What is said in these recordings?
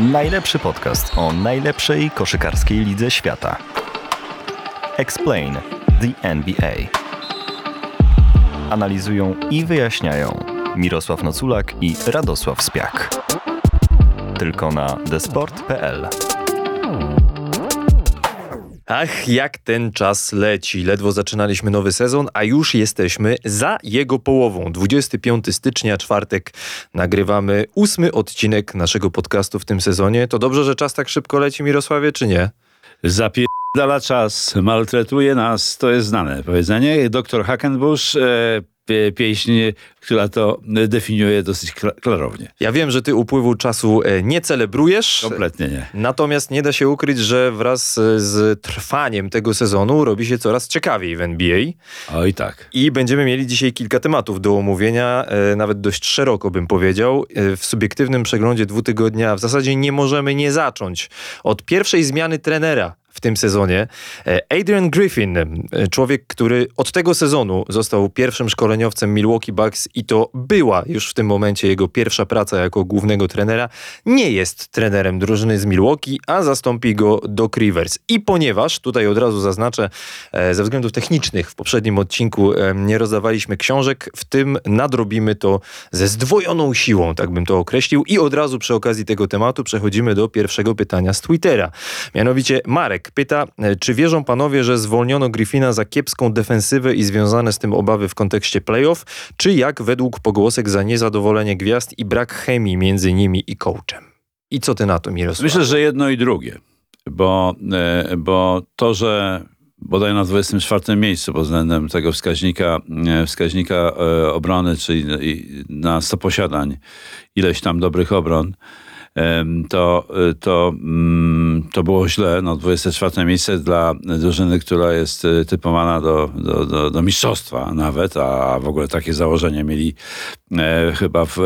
Najlepszy podcast o najlepszej koszykarskiej lidze świata. Explain the NBA. Analizują i wyjaśniają Mirosław Noculak i Radosław Spiak. Tylko na desport.pl. Ach, jak ten czas leci. Ledwo zaczynaliśmy nowy sezon, a już jesteśmy za jego połową. 25 stycznia, czwartek, nagrywamy ósmy odcinek naszego podcastu w tym sezonie. To dobrze, że czas tak szybko leci, Mirosławie, czy nie? Zapierdala czas, maltretuje nas, to jest znane powiedzenie. Doktor Hackenbush, e, pieśń, która to definiuje dosyć kla- klarownie. Ja wiem, że ty upływu czasu e, nie celebrujesz. Kompletnie nie. Natomiast nie da się ukryć, że wraz e, z trwaniem tego sezonu robi się coraz ciekawiej w NBA. Oj tak. I będziemy mieli dzisiaj kilka tematów do omówienia, e, nawet dość szeroko bym powiedział. E, w subiektywnym przeglądzie dwutygodnia w zasadzie nie możemy nie zacząć od pierwszej zmiany trenera w tym sezonie. E, Adrian Griffin, e, człowiek, który od tego sezonu został pierwszym szkoleniowcem Milwaukee Bucks i to była już w tym momencie jego pierwsza praca jako głównego trenera, nie jest trenerem drużyny z Milwaukee, a zastąpi go Doc Rivers. I ponieważ, tutaj od razu zaznaczę, e, ze względów technicznych w poprzednim odcinku nie rozdawaliśmy książek, w tym nadrobimy to ze zdwojoną siłą, tak bym to określił. I od razu przy okazji tego tematu przechodzimy do pierwszego pytania z Twittera. Mianowicie Marek pyta, e, czy wierzą panowie, że zwolniono Griffina za kiepską defensywę i związane z tym obawy w kontekście playoff, czy jak według pogłosek za niezadowolenie gwiazd i brak chemii między nimi i coachem? I co ty na to, Mirosław? Myślę, że jedno i drugie, bo, e, bo to, że bodaj na 24 miejscu pod względem tego wskaźnika, e, wskaźnika obrony, czyli na 100 posiadań, ileś tam dobrych obron, to, e, to, mm, to było źle. No, 24 miejsce dla drużyny, która jest e, typowana do, do, do, do mistrzostwa nawet, a w ogóle takie założenie mieli e, chyba w,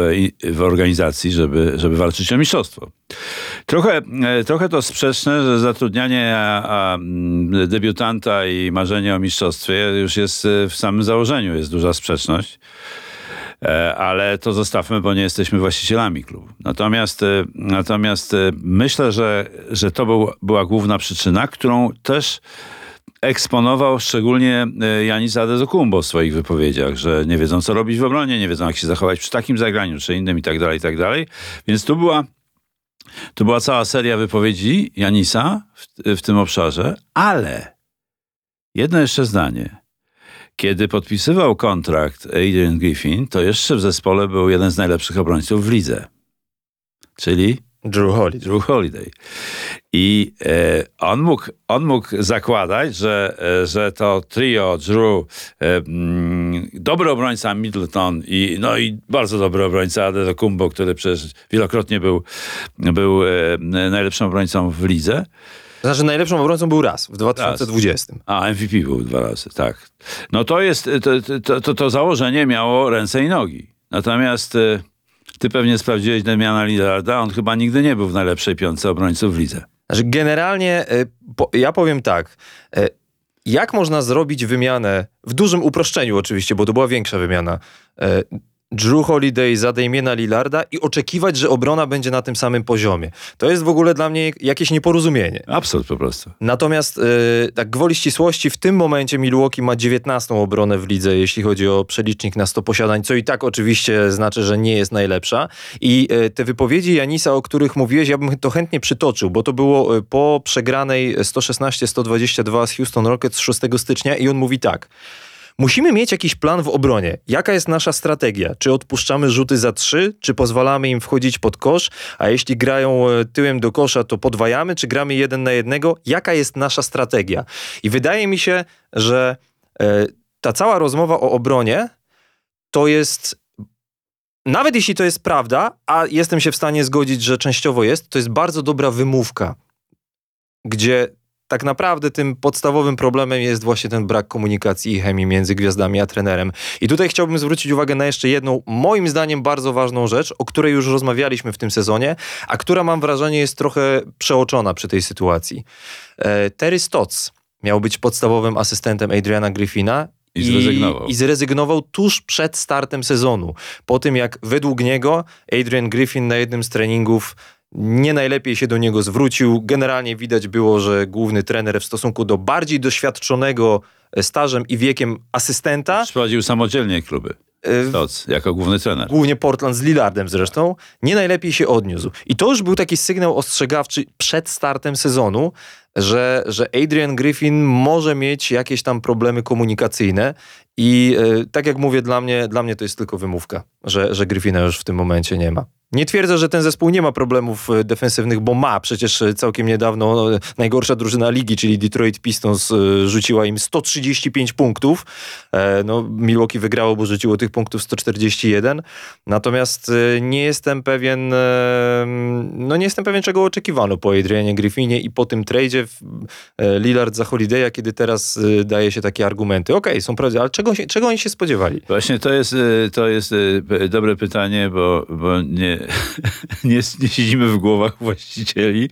w organizacji, żeby, żeby walczyć o mistrzostwo. Trochę, e, trochę to sprzeczne, że zatrudnianie a, a, mm, debiutanta i marzenie o mistrzostwie już jest e, w samym założeniu, jest duża sprzeczność. E, Ale to zostawmy, bo nie jesteśmy właścicielami klubu. Natomiast, e, natomiast e, myślę, że, że to był, była główna przyczyna, którą też eksponował szczególnie Janis Adezokumbo w swoich wypowiedziach, że nie wiedzą, co robić w obronie, nie wiedzą, jak się zachować przy takim zagraniu, czy innym i tak dalej, i tak dalej. Więc tu była, tu była cała seria wypowiedzi Janisa w, w tym obszarze, ale jedno jeszcze zdanie. Kiedy podpisywał kontrakt Adrian Griffin, to jeszcze w zespole był jeden z najlepszych obrońców w lidze. Czyli Drew Holiday. Drew Holiday. I e, on, mógł, on mógł zakładać, że, e, że to trio Drew, e, mm, dobry obrońca Middleton i, no i bardzo dobry obrońca Adezokumbo, który przecież wielokrotnie był, był e, najlepszym obrońcą w lidze. Znaczy najlepszą obrońcą był raz w 2020. A, MVP był dwa razy, tak. No to jest, to, to, to, to założenie miało ręce i nogi. Natomiast e, ty pewnie sprawdziłeś Demiana Lillarda, on chyba nigdy nie był w najlepszej piątce obrońców w lidze. Znaczy generalnie, y, po, ja powiem tak, y, jak można zrobić wymianę, w dużym uproszczeniu oczywiście, bo to była większa wymiana, y, Drew Holiday za Damiena Lillarda i oczekiwać, że obrona będzie na tym samym poziomie. To jest w ogóle dla mnie jakieś nieporozumienie. Absurd po prostu. Natomiast y, tak gwoli ścisłości, w tym momencie Milwaukee ma 19 obronę w lidze, jeśli chodzi o przelicznik na 100 posiadań, co i tak oczywiście znaczy, że nie jest najlepsza. I y, te wypowiedzi Janisa, o których mówiłeś, ja bym to chętnie przytoczył, bo to było y, po przegranej 116-122 z Houston Rockets 6 stycznia i on mówi tak. Musimy mieć jakiś plan w obronie. Jaka jest nasza strategia? Czy odpuszczamy rzuty za trzy, czy pozwalamy im wchodzić pod kosz? A jeśli grają e, tyłem do kosza, to podwajamy, czy gramy jeden na jednego? Jaka jest nasza strategia? I wydaje mi się, że e, ta cała rozmowa o obronie to jest. Nawet jeśli to jest prawda, a jestem się w stanie zgodzić, że częściowo jest, to jest bardzo dobra wymówka, gdzie tak naprawdę tym podstawowym problemem jest właśnie ten brak komunikacji i chemii między gwiazdami a trenerem. I tutaj chciałbym zwrócić uwagę na jeszcze jedną, moim zdaniem, bardzo ważną rzecz, o której już rozmawialiśmy w tym sezonie, a która mam wrażenie jest trochę przeoczona przy tej sytuacji. E, Terry Stotts miał być podstawowym asystentem Adriana Griffina I zrezygnował. I, I zrezygnował tuż przed startem sezonu. Po tym, jak według niego Adrian Griffin na jednym z treningów nie najlepiej się do niego zwrócił. Generalnie widać było, że główny trener w stosunku do bardziej doświadczonego e, stażem i wiekiem asystenta, Prowadził samodzielnie kluby. e, Toc, jako główny trener. głównie Portland z Lillardem zresztą, nie najlepiej się odniósł. I to już był taki sygnał ostrzegawczy przed startem sezonu, że, że Adrian Griffin może mieć jakieś tam problemy komunikacyjne i e, tak jak mówię, dla mnie, dla mnie to jest tylko wymówka, że, że Griffina już w tym momencie nie ma. Nie twierdzę, że ten zespół nie ma problemów e, defensywnych, bo ma. Przecież e, całkiem niedawno najgorsza drużyna ligi, czyli Detroit Pistons, rzuciła im 135 punktów. No, Milwaukee wygrało, bo rzuciło tych punktów 141. Natomiast nie jestem pewien, no nie jestem pewien, czego oczekiwano po Adrianie Griffinie i po tym tradzie Lillard za Holiday'a, kiedy teraz e, daje się takie argumenty. Okej, są prawdziwe, ale czego, czego oni się spodziewali? Właśnie to jest, y, to jest dobre pytanie, bo, bo nie, nie, nie siedzimy w głowach właścicieli,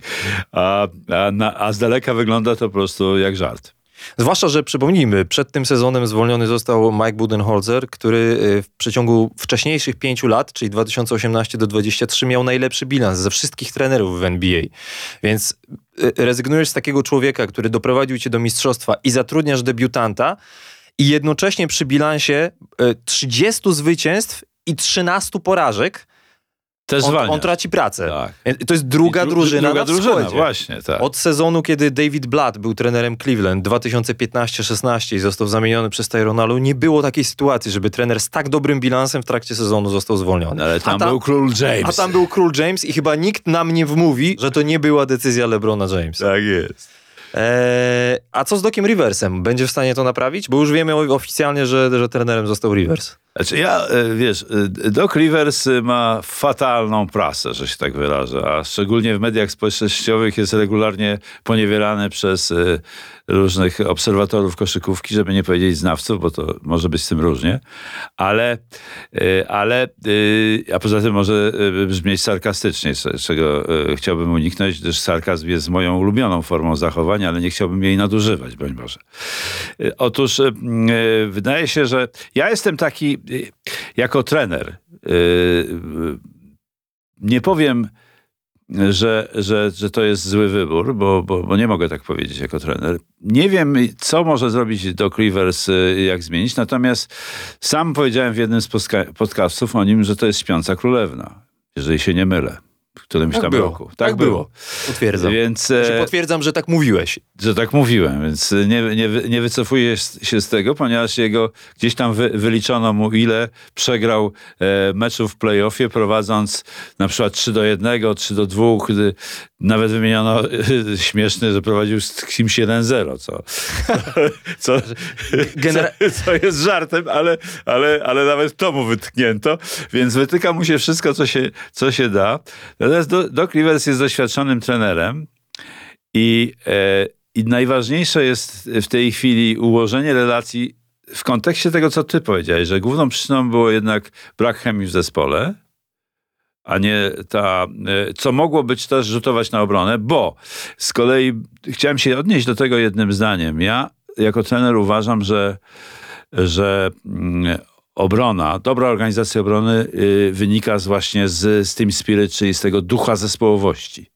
a, a, na, a z daleka wygląda to po prostu jak żart. Zwłaszcza, że przypomnijmy, przed tym sezonem zwolniony został Mike Budenholzer, który w przeciągu wcześniejszych pięciu lat, czyli 2018 do 2023, miał najlepszy bilans ze wszystkich trenerów w NBA. Więc rezygnujesz z takiego człowieka, który doprowadził cię do mistrzostwa i zatrudniasz debiutanta i jednocześnie przy bilansie y, 30 zwycięstw i 13 porażek Też on, on traci pracę. Tak. Y, To jest druga dru- drużyna druga na drużyna, wschodzie. właśnie, tak. Od sezonu, kiedy David Blatt był trenerem Cleveland 2015-16 i został zamieniony przez Tyrona Lue, nie było takiej sytuacji, żeby trener z tak dobrym bilansem w trakcie sezonu został zwolniony. Ale tam, a, był król James. a tam był król James i chyba nikt nam nie wmówi, że to nie była decyzja LeBrona Jamesa. Tak jest. Eee, a co z Dokiem Riversem? Będzie w stanie to naprawić? Bo już wiemy oficjalnie, że, że trenerem został Rivers. Znaczy ja, e, wiesz, e, Doc Rivers e, ma fatalną prasę, że się tak wyrażę, a szczególnie w mediach społecznościowych jest regularnie poniewierany przez różnych obserwatorów koszykówki, żeby nie powiedzieć znawców, bo to może być z tym różnie, ale, ale a poza tym może brzmieć sarkastycznie, czego chciałbym uniknąć, gdyż sarkazm jest moją ulubioną formą zachowania, ale nie chciałbym jej nadużywać, broń Boże. Otóż m, e, wydaje się, że ja jestem taki jako trener. e, Nie powiem, że, że, że to jest zły wybór, bo, bo, bo nie mogę tak powiedzieć jako trener. Nie wiem, co może zrobić Doc Rivers, e, jak zmienić, natomiast sam powiedziałem w jednym z podca- podcastów o nim, że to jest śpiąca królewna, jeżeli się nie mylę. W którymś Tak tam było. roku. Tak było. Potwierdzam. Więc, Znaczy, e, Potwierdzam, że tak mówiłeś. że tak mówiłem, więc nie, nie, nie wycofuję się z tego, ponieważ jego gdzieś tam wy, wyliczono mu, ile przegrał e, meczów w playoffie, prowadząc na przykład 3 do 1, 3 do 2. gdy Nawet wymieniono e, śmieszny, że prowadził z kimś 1-0, co, co, Genera- co, co jest żartem, ale, ale, ale nawet to mu wytknięto, więc wytyka mu się wszystko, co się, co się da. Natomiast Do- Doc Rivers jest doświadczonym trenerem, i, e, I najważniejsze jest w tej chwili ułożenie relacji w kontekście tego, co ty powiedziałeś, że główną przyczyną było jednak brak chemii w zespole, a nie ta, e, co mogło być też rzutować na obronę, bo z kolei chciałem się odnieść do tego jednym zdaniem. Ja jako trener uważam, że, że mm, obrona, dobra organizacja obrony y, wynika z właśnie z, z tym spirit, czyli z tego ducha zespołowości.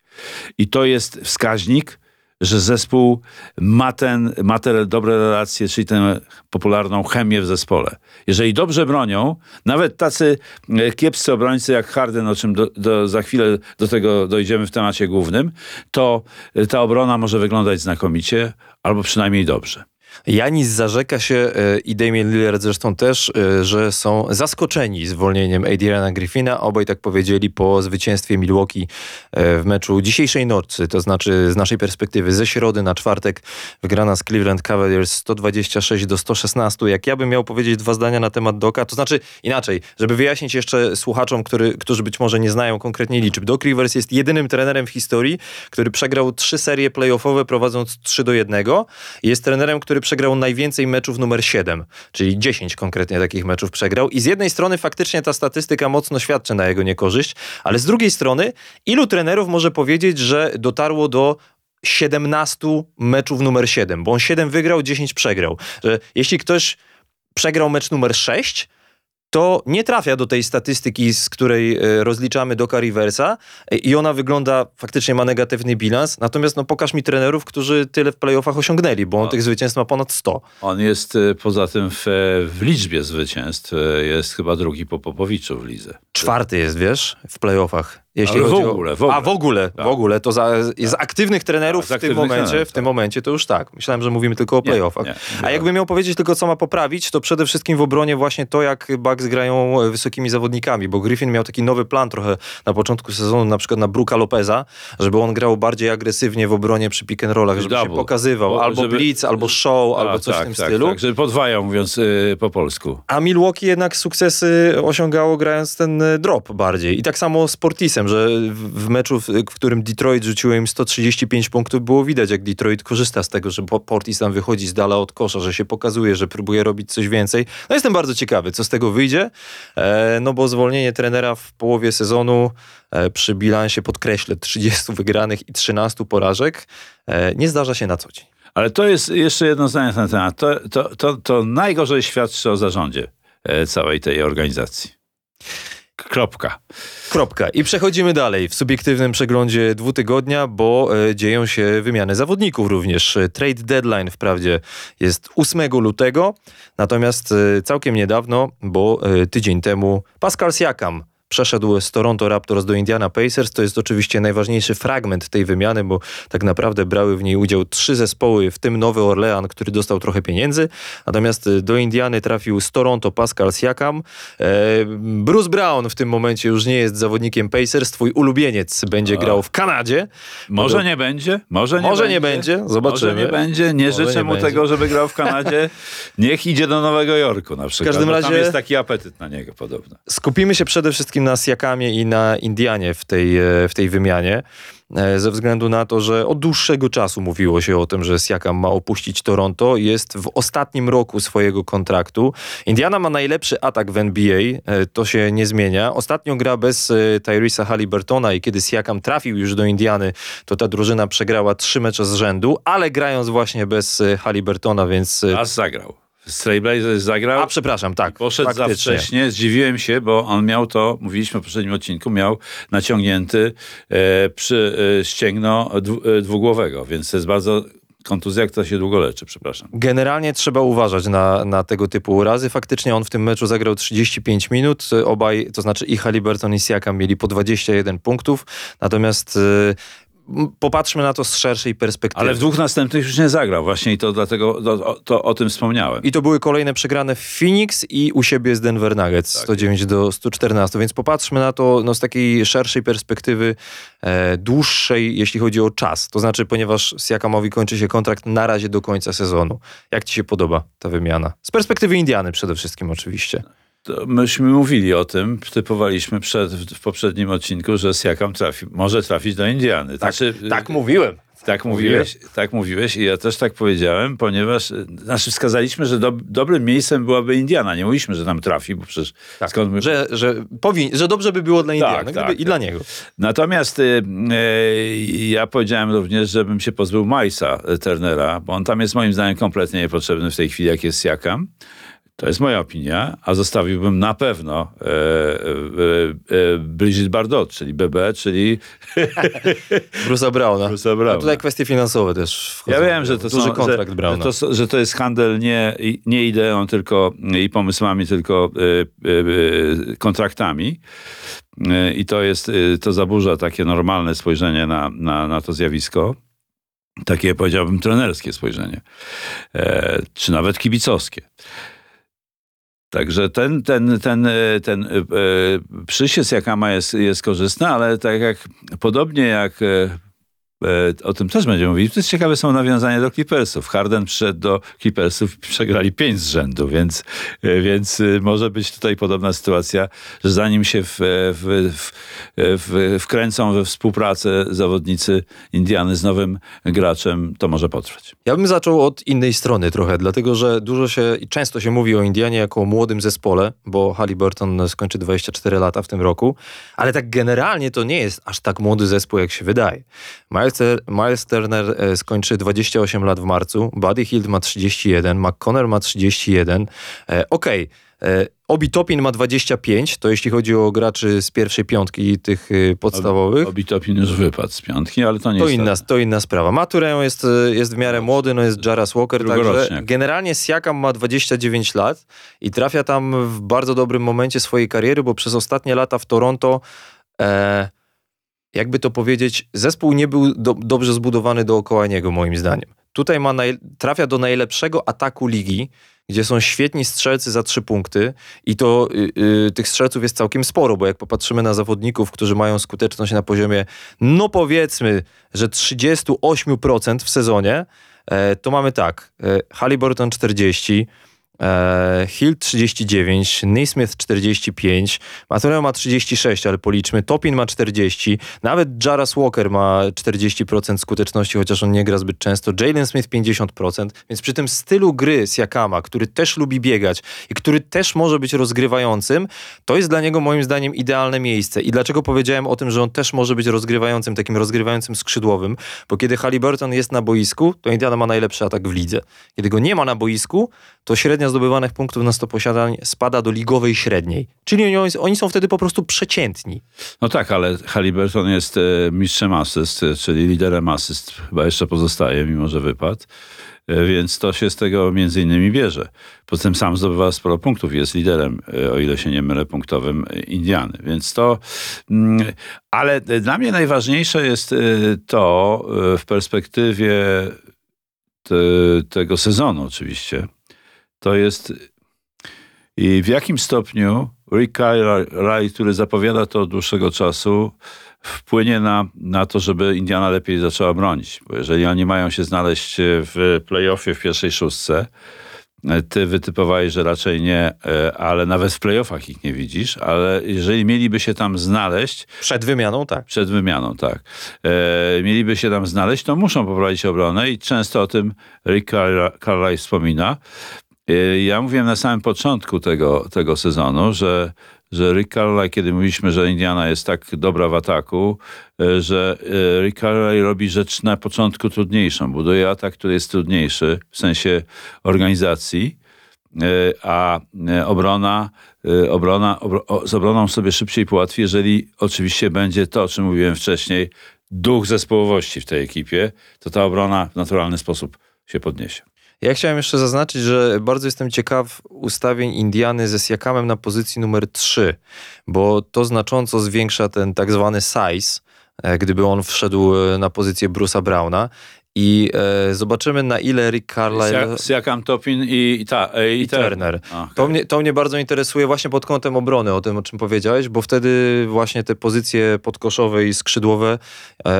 I to jest wskaźnik, że zespół ma, ten, ma te dobre relacje, czyli tę popularną chemię w zespole. Jeżeli dobrze bronią, nawet tacy e, kiepscy obrońcy jak Harden, o czym do, do, za chwilę do tego dojdziemy w temacie głównym, to e, ta obrona może wyglądać znakomicie, albo przynajmniej dobrze. Janis zarzeka się e, i Damian Lillard zresztą też, e, że są zaskoczeni zwolnieniem Adriana Griffina. Obaj tak powiedzieli po zwycięstwie Milwaukee e, w meczu dzisiejszej nocy, to znaczy z naszej perspektywy ze środy na czwartek wygrana z Cleveland Cavaliers 126 do 116. Jak ja bym miał powiedzieć dwa zdania na temat Doka, to znaczy inaczej, żeby wyjaśnić jeszcze słuchaczom, który, którzy być może nie znają konkretnie liczb. Doc Rivers jest jedynym trenerem w historii, który przegrał trzy serie playoffowe prowadząc 3 do 1. Jest trenerem, który przegrał najwięcej meczów numer 7, czyli 10 konkretnie takich meczów przegrał. I z jednej strony faktycznie ta statystyka mocno świadczy na jego niekorzyść, ale z drugiej strony, ilu trenerów może powiedzieć, że dotarło do 17 meczów numer 7, bo on 7 wygrał, 10 przegrał. Że jeśli ktoś przegrał mecz numer 6, to nie trafia do tej statystyki, z której e, rozliczamy Doka Riversa e, i ona wygląda, faktycznie ma negatywny bilans, natomiast no pokaż mi trenerów, którzy tyle w playoffach osiągnęli, bo on No. tych zwycięstw ma ponad 100. On jest e, poza tym w, w liczbie zwycięstw, jest chyba drugi po Popowiczu w lidze. Czwarty jest, wiesz, w playoffach. Jeśli Ale w chodzi ogóle, o... w ogóle. A w ogóle, Tak. w ogóle. To za, z aktywnych trenerów Tak, z w tym aktywnych momencie, trenerów, w tym tak. momencie to już tak. Myślałem, że mówimy tylko o Nie, playoffach. nie, A jakbym miał powiedzieć tylko, co ma poprawić, to przede wszystkim w obronie właśnie to, jak Bucks grają e, wysokimi zawodnikami, bo Griffin miał taki nowy plan trochę na początku sezonu, na przykład na Bruka Lopeza, żeby on grał bardziej agresywnie w obronie przy pick and rollach, żeby się Double. pokazywał, Bo albo żeby- blitz, albo show, A, albo coś tak, w tym tak, stylu. Tak, żeby podwają, mówiąc y, po polsku. A Milwaukee jednak sukcesy osiągało grając ten e, drop bardziej. I tak samo z Portisem, że w, meczu, w, którym Detroit rzuciło im 135 punktów, było widać, jak Detroit korzysta z tego, że Po- Portis tam wychodzi z dala od kosza, że się pokazuje, że próbuje robić coś więcej. No jestem bardzo ciekawy, co z tego wyjdzie, e, no bo zwolnienie trenera w połowie sezonu e, przy bilansie, podkreślę, 30 wygranych i 13 porażek, e, nie zdarza się na co dzień. Ale to jest jeszcze jedno zdanie na ten temat. To, to, to, to najgorzej świadczy o zarządzie całej tej organizacji. Kropka. Kropka. I przechodzimy dalej w subiektywnym przeglądzie dwutygodnia, bo e, dzieją się wymiany zawodników również. Trade deadline wprawdzie jest 8 lutego, natomiast e, całkiem niedawno, bo e, tydzień temu Pascal Siakam przeszedł z Toronto Raptors do Indiana Pacers. To jest oczywiście najważniejszy fragment tej wymiany, bo tak naprawdę brały w niej udział trzy zespoły, w tym Nowy Orlean, który dostał trochę pieniędzy. Natomiast do Indiany trafił z Toronto Pascal Siakam. E, Bruce Brown w tym momencie już nie jest zawodnikiem Pacers. Twój ulubieniec będzie grał w Kanadzie. Może nie będzie, może nie Może będzie. nie będzie, zobaczymy. Może nie będzie, nie Może życzę nie mu będzie. tego, żeby grał w Kanadzie. Niech idzie do Nowego Jorku na przykład. każdym bo razie- Tam jest taki apetyt na niego podobno. Skupimy się przede wszystkim na Siakamie i na Indianie w tej, e, w tej wymianie. e, Ze względu na to, że od dłuższego czasu mówiło się o tym, że Siakam ma opuścić Toronto. Jest w ostatnim roku swojego kontraktu. Indiana ma najlepszy atak w NBA, e, to się nie zmienia. Ostatnio gra bez Tyresa Halliburtona i kiedy Siakam trafił już do Indiany, to ta drużyna przegrała trzy mecze z rzędu, ale grając właśnie bez Halliburtona, więc... Raz zagrał. Z Trailblazers zagrał. A przepraszam, tak. Poszedł za faktycznie. wcześnie, zdziwiłem się, bo on miał to, mówiliśmy w poprzednim odcinku, miał naciągnięty e, przy e, ścięgno e, dwugłowego, więc to jest bardzo kontuzja, która się długo leczy, przepraszam. Generalnie trzeba uważać na, na tego typu urazy. Faktycznie on w tym meczu zagrał 35 minut. Obaj, to znaczy i Halliburton i Siakam mieli po 21 punktów. Natomiast m, popatrzmy na to z szerszej perspektywy. Ale w dwóch następnych już nie zagrał właśnie i to dlatego to, o- to o tym wspomniałem. I to były kolejne przegrane w Phoenix i u siebie z Denver Nuggets Tak 109 do 114, więc popatrzmy na to no, z takiej szerszej perspektywy, e, dłuższej, jeśli chodzi o czas. To znaczy, ponieważ Siakamowi kończy się kontrakt na razie do końca sezonu. Jak ci się podoba ta wymiana? Z perspektywy Indiany przede wszystkim oczywiście. Myśmy mówili o tym, typowaliśmy przed, w, poprzednim odcinku, że Siakam trafi, może trafić do Indiany. Znaczy, mówiłem. Tak mówiłeś, tak mówiłeś i ja też tak powiedziałem, ponieważ znaczy wskazaliśmy, że do, dobrym miejscem byłaby Indiana. Nie mówiliśmy, że tam trafi, bo przecież Tak, skąd my... że, że, powin, że dobrze by było dla Indiany Tak, tak, i tak. dla niego. Natomiast y, y, ja powiedziałem również, żebym się pozbył y, Turnera, bo on tam jest moim zdaniem kompletnie niepotrzebny w tej chwili, jak jest Siakam. To jest moja opinia, a zostawiłbym na pewno e, e, e, Brigitte Bardot, czyli BB, czyli Bruce'a Browna. Bruce'a A Browna. tutaj kwestie finansowe też wchodzą. Ja wiem, że to Duży są, kontrakt że, Browna. Że to, że to jest handel nie, nie ideą tylko i pomysłami, tylko y, y, y, kontraktami. I to jest, to zaburza takie normalne spojrzenie na, na, na to zjawisko. Takie powiedziałbym trenerskie spojrzenie. E, czy nawet kibicowskie. Także ten, ten, ten, e, ten e, e, przysiec Jakama jest, jest korzystny, ale tak jak podobnie jak o tym też będziemy mówili. To jest ciekawe są nawiązania do Clippersów. Harden przyszedł do Clippersów przegrali pięć z rzędu, więc, e, więc e, może być tutaj podobna sytuacja, że zanim się w, w, w, wkręcą we współpracę zawodnicy Indiany z nowym graczem, to może potrwać. Ja bym zaczął od innej strony trochę, dlatego że dużo się i często się mówi o Indianie jako o młodym zespole, bo Halliburton skończy 24 lata w tym roku, ale tak generalnie to nie jest aż tak młody zespół, jak się wydaje. Miles, Miles Turner e, skończy 28 lat w marcu, Buddy Hield ma 31, McConnor ma 31. E, Okej, E, Obi Topin ma 25, to jeśli chodzi o graczy z pierwszej piątki tych podstawowych. Obitopin już wypadł z piątki, ale to nie To jest... inna, to inna sprawa. Maturę jest, jest w miarę młody, no jest Jaras Walker, także generalnie Siakam ma 29 lat i trafia tam w bardzo dobrym momencie swojej kariery, bo przez ostatnie lata w Toronto e, jakby to powiedzieć, zespół nie był do, dobrze zbudowany dookoła niego, moim zdaniem. Tutaj ma naj, trafia do najlepszego ataku ligi, gdzie są świetni strzelcy za trzy punkty i to y, y, tych strzelców jest całkiem sporo, bo jak popatrzymy na zawodników, którzy mają skuteczność na poziomie, no powiedzmy, że 38% w sezonie, e, to mamy tak, e, Halliburton 40, e, Hill 39, Naismith 45, Matureo ma 36, ale policzmy, Topin ma 40, nawet Jaras Walker ma 40% skuteczności, chociaż on nie gra zbyt często, Jalen Smith 50%, więc przy tym stylu gry Siakama, który też lubi biegać i który też może być rozgrywającym, to jest dla niego moim zdaniem idealne miejsce. I dlaczego powiedziałem o tym, że on też może być rozgrywającym, takim rozgrywającym skrzydłowym? Bo kiedy Halliburton jest na boisku, to Indiana ma najlepszy atak w lidze. Kiedy go nie ma na boisku, to średnia zdobywanych punktów na 100 posiadań spada do ligowej średniej. Czyli oni, oni są wtedy po prostu przeciętni. No tak, ale Halliburton jest e, mistrzem asyst, e, czyli liderem asyst. Chyba jeszcze pozostaje, mimo że wypadł. E, Więc to się z tego między innymi bierze. Poza tym sam zdobywa sporo punktów, jest liderem, o ile się nie mylę, punktowym Indiany. Więc to... mm, Ale dla mnie najważniejsze jest to w perspektywie te, tego sezonu oczywiście, to jest i w jakim stopniu Rick Carlisle, który zapowiada to od dłuższego czasu, wpłynie na, na to, żeby Indiana lepiej zaczęła bronić. Bo jeżeli oni mają się znaleźć w playoffie w pierwszej szóstce, ty wytypowałeś, że raczej nie, e, ale nawet w playoffach ich nie widzisz, ale jeżeli mieliby się tam znaleźć, Przed wymianą, tak. przed wymianą, tak. E, mieliby się tam znaleźć, to muszą poprawić obronę i często o tym Rick Carli- Carlisle wspomina. E, ja mówiłem na samym początku tego, tego sezonu, że, że Rick Carlisle, kiedy mówiliśmy, że Indiana jest tak dobra w ataku, e, że e, Rick Carlisle robi rzecz na początku trudniejszą. Buduje atak, który jest trudniejszy w sensie organizacji, a obrona, obrona obro, z obroną sobie szybciej połatwi, jeżeli oczywiście będzie to, o czym mówiłem wcześniej, duch zespołowości w tej ekipie, to ta obrona w naturalny sposób się podniesie. Ja chciałem jeszcze zaznaczyć, że bardzo jestem ciekaw ustawień Indiany ze Siakamem na pozycji numer 3, bo to znacząco zwiększa ten tak zwany size, e, gdyby on wszedł e, na pozycję Bruce'a Browna. I e, zobaczymy, na ile Rick Carlisle Siak- Siakam, Topin i, i, ta, e, i, i Turner. Okej. To mnie, to mnie bardzo interesuje właśnie pod kątem obrony, o tym, o czym powiedziałeś, bo wtedy właśnie te pozycje podkoszowe i skrzydłowe, e,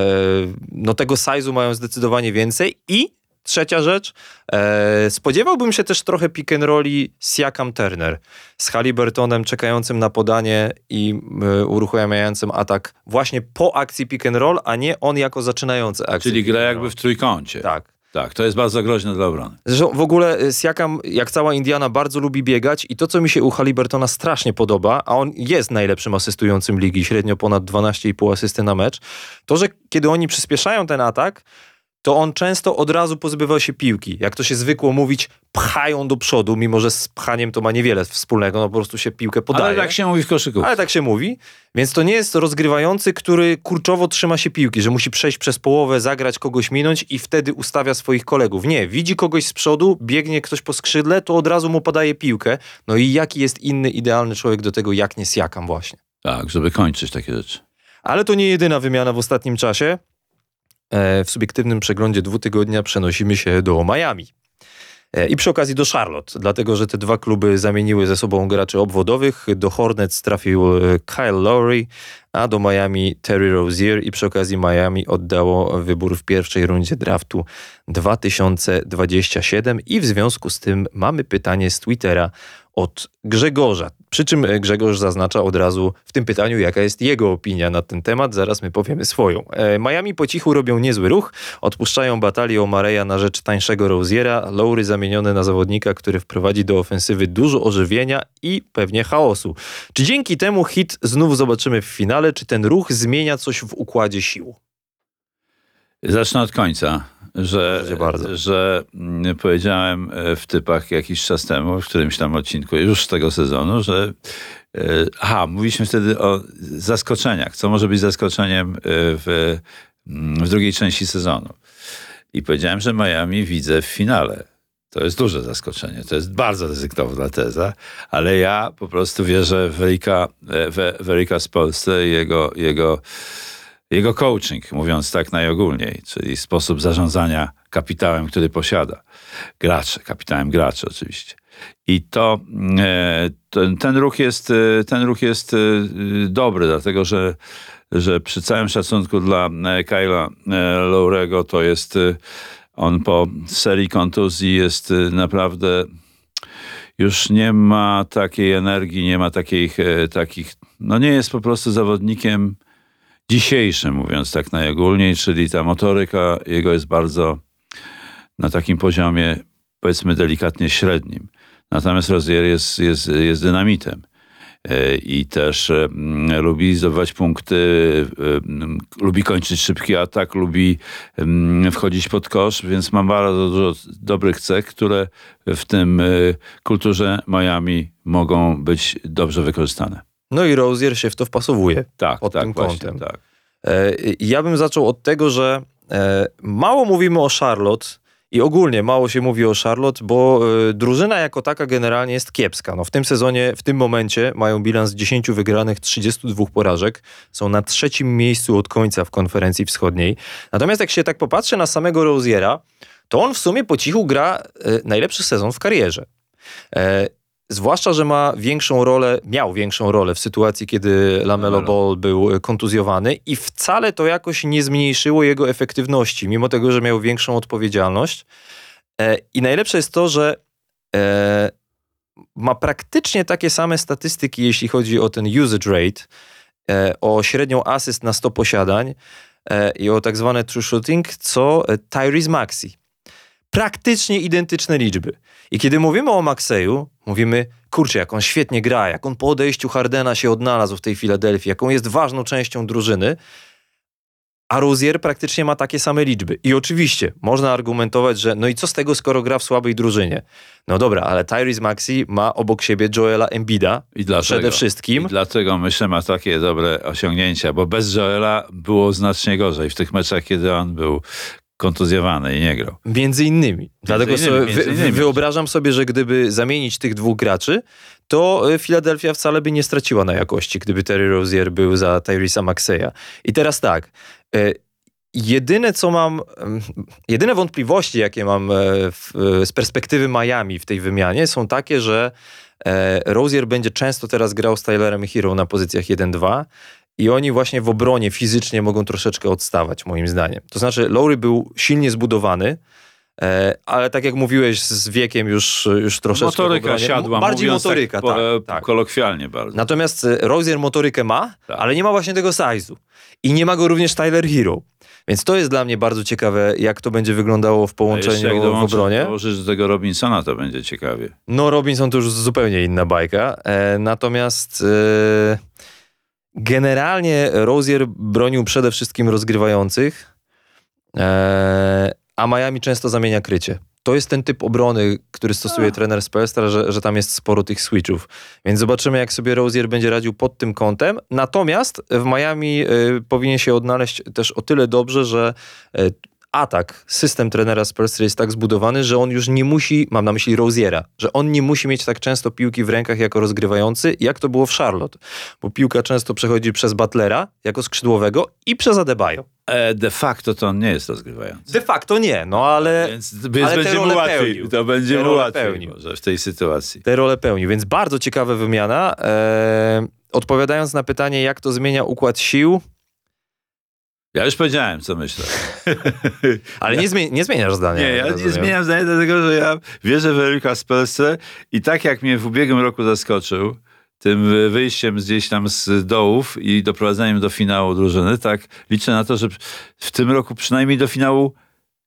no tego size'u mają zdecydowanie więcej i trzecia rzecz, e, spodziewałbym się też trochę pick and rolli Siakam Turner z Halliburtonem czekającym na podanie i e, uruchamiającym atak właśnie po akcji pick and roll, a nie on jako zaczynający akcję. Czyli gra jakby w trójkącie. Tak. tak, to jest bardzo groźne dla obrony. Zresztą w ogóle Siakam, jak cała Indiana, bardzo lubi biegać i to, co mi się u Halliburtona strasznie podoba, a on jest najlepszym asystującym ligi, średnio ponad 12,5 asysty na mecz, to, że kiedy oni przyspieszają ten atak, to on często od razu pozbywał się piłki. Jak to się zwykło mówić, pchają do przodu, mimo że z pchaniem to ma niewiele wspólnego, no po prostu się piłkę podaje. Ale tak się mówi w koszyku. Ale tak się mówi, więc to nie jest rozgrywający, który kurczowo trzyma się piłki, że musi przejść przez połowę, zagrać, kogoś minąć i wtedy ustawia swoich kolegów. Nie, widzi kogoś z przodu, biegnie ktoś po skrzydle, to od razu mu podaje piłkę. No i jaki jest inny idealny człowiek do tego, jak nie Siakam właśnie. Tak, żeby kończyć takie rzeczy. Ale to nie jedyna wymiana w ostatnim czasie. E, W subiektywnym przeglądzie dwutygodnia przenosimy się do Miami. E, I przy okazji do Charlotte, dlatego że te dwa kluby zamieniły ze sobą graczy obwodowych. Do Hornets trafił e, Kyle Lowry, a do Miami Terry Rozier i przy okazji Miami oddało wybór w pierwszej rundzie draftu 2027 i w związku z tym mamy pytanie z Twittera od Grzegorza. Przy czym e, Grzegorz zaznacza od razu w tym pytaniu, jaka jest jego opinia na ten temat. Zaraz my powiemy swoją. E, Miami po cichu robią niezły ruch. Odpuszczają batalię Mareja na rzecz tańszego Roziera. Lowry zamieniony na zawodnika, który wprowadzi do ofensywy dużo ożywienia i pewnie chaosu. Czy dzięki temu hit znów zobaczymy w finale? Czy ten ruch zmienia coś w układzie sił? Zacznę od końca. Że, że mm, powiedziałem e, w typach jakiś czas temu, w którymś tam odcinku już z tego sezonu, że e, aha, mówiliśmy wtedy o zaskoczeniach. Co może być zaskoczeniem e, w, mm, w drugiej części sezonu. I powiedziałem, że Miami widzę w finale. To jest duże zaskoczenie. To jest bardzo ryzykowna teza, ale ja po prostu wierzę w Erika, w, w Erika z Polsce i jego, jego, jego coaching, mówiąc tak najogólniej, czyli sposób zarządzania kapitałem, który posiada. Gracze, kapitałem graczy oczywiście. I to, e, ten, ten ruch jest, e, ten ruch jest e, dobry, dlatego że, że przy całym szacunku dla Kyla Lowrego to jest on po serii kontuzji jest naprawdę już nie ma takiej energii, nie ma takich, takich no nie jest po prostu zawodnikiem dzisiejszym, mówiąc tak najogólniej, czyli ta motoryka jego jest bardzo na takim poziomie, powiedzmy delikatnie średnim. Natomiast Rozier jest, jest, jest dynamitem. E, I też e, lubi zdobywać punkty, e, lubi kończyć szybki atak, lubi wchodzić pod kosz, więc ma bardzo dużo dobrych cech, które w tym kulturze Miami mogą być dobrze wykorzystane. No i Rozier się w to wpasowuje. Tak, Pod tak, tym właśnie, kątem. tak. E, Ja bym zaczął od tego, że e, mało mówimy o Charlotte i ogólnie mało się mówi o Charlotte, bo e, drużyna jako taka generalnie jest kiepska. No, w tym sezonie, w tym momencie mają bilans 10 wygranych, 32 porażek. Są na trzecim miejscu od końca w konferencji wschodniej. Natomiast jak się tak popatrzy na samego Roziera, to on w sumie po cichu gra najlepszy sezon w karierze. Zwłaszcza, że ma większą rolę, miał większą rolę w sytuacji, kiedy Lamelo. Ball był e, kontuzjowany i wcale to jakoś nie zmniejszyło jego efektywności, mimo tego, że miał większą odpowiedzialność. E, I najlepsze jest to, że e, ma praktycznie takie same statystyki, jeśli chodzi o ten usage rate, o średnią asyst na 100 posiadań i o tak zwane true shooting, co Tyrese Maxey. Praktycznie identyczne liczby. I kiedy mówimy o Maxeju, mówimy, kurczę, jak on świetnie gra, jak on po odejściu Hardena się odnalazł w tej Filadelfii, jaką jest ważną częścią drużyny, a Rozier praktycznie ma takie same liczby. I oczywiście można argumentować, że no i co z tego, skoro gra w słabej drużynie? No dobra, ale Tyrese Maxey ma obok siebie Joela Embida I dlatego, przede wszystkim. I dlatego myślę, ma takie dobre osiągnięcia, bo bez Joela było znacznie gorzej w tych meczach, kiedy on był kontuzjowany i nie grał. Między innymi. Dlatego innymi, sobie innymi. wyobrażam sobie, że gdyby zamienić tych dwóch graczy, to y, Philadelphia wcale by nie straciła na jakości, gdyby Terry Rozier był za Tyrese'a Maxeya. I teraz tak, y, jedyne co mam, ym, jedyne wątpliwości, jakie mam e, w, e, z perspektywy Miami w tej wymianie są takie, że e, Rozier będzie często teraz grał z Tylerem Hero na pozycjach 1-2 i oni właśnie w obronie fizycznie mogą troszeczkę odstawać, moim zdaniem. To znaczy, Lowry był silnie zbudowany, e, ale tak jak mówiłeś, z wiekiem już, już troszeczkę. Motoryka siadła, Bardziej mówiąc motoryka, tak, po, tak, tak. kolokwialnie bardzo. Natomiast e, Rozier motorykę ma, Tak. ale nie ma właśnie tego size'u. I nie ma go również Tyler Hero. Więc to jest dla mnie bardzo ciekawe, jak to będzie wyglądało w połączeniu jak w obronie. dołożysz do tego Robinsona, to będzie ciekawie. No, Robinson to już zupełnie inna bajka. E, natomiast e, generalnie Rozier bronił przede wszystkim rozgrywających, e, a Miami często zamienia krycie. To jest ten typ obrony, który stosuje trener Spelstra, że, że tam jest sporo tych switchów. Więc zobaczymy, jak sobie Rozier będzie radził pod tym kątem. Natomiast w Miami e, powinien się odnaleźć też o tyle dobrze, że e, atak, system trenera Spelstra jest tak zbudowany, że on już nie musi, mam na myśli Roziera, że on nie musi mieć tak często piłki w rękach jako rozgrywający, jak to było w Charlotte. Bo piłka często przechodzi przez Butlera jako skrzydłowego i przez Adebayo. E, de facto to on nie jest rozgrywający. De facto nie, no ale Więc, więc ale będzie mu łatwiej. pełnił. To będzie mu łatwiej pełnił. może w tej sytuacji. te role pełnił. Więc bardzo ciekawa wymiana. E, odpowiadając na pytanie, jak to zmienia układ sił, Ja już powiedziałem, co myślę. ale nie, zmie- nie zmieniasz zdania. Nie, ja nie rozumiem. zmieniam zdania, dlatego że ja wierzę w Erika Spelstre i tak jak mnie w ubiegłym roku zaskoczył tym wyjściem gdzieś tam z dołów i doprowadzeniem do finału drużyny, tak liczę na to, że w tym roku przynajmniej do finału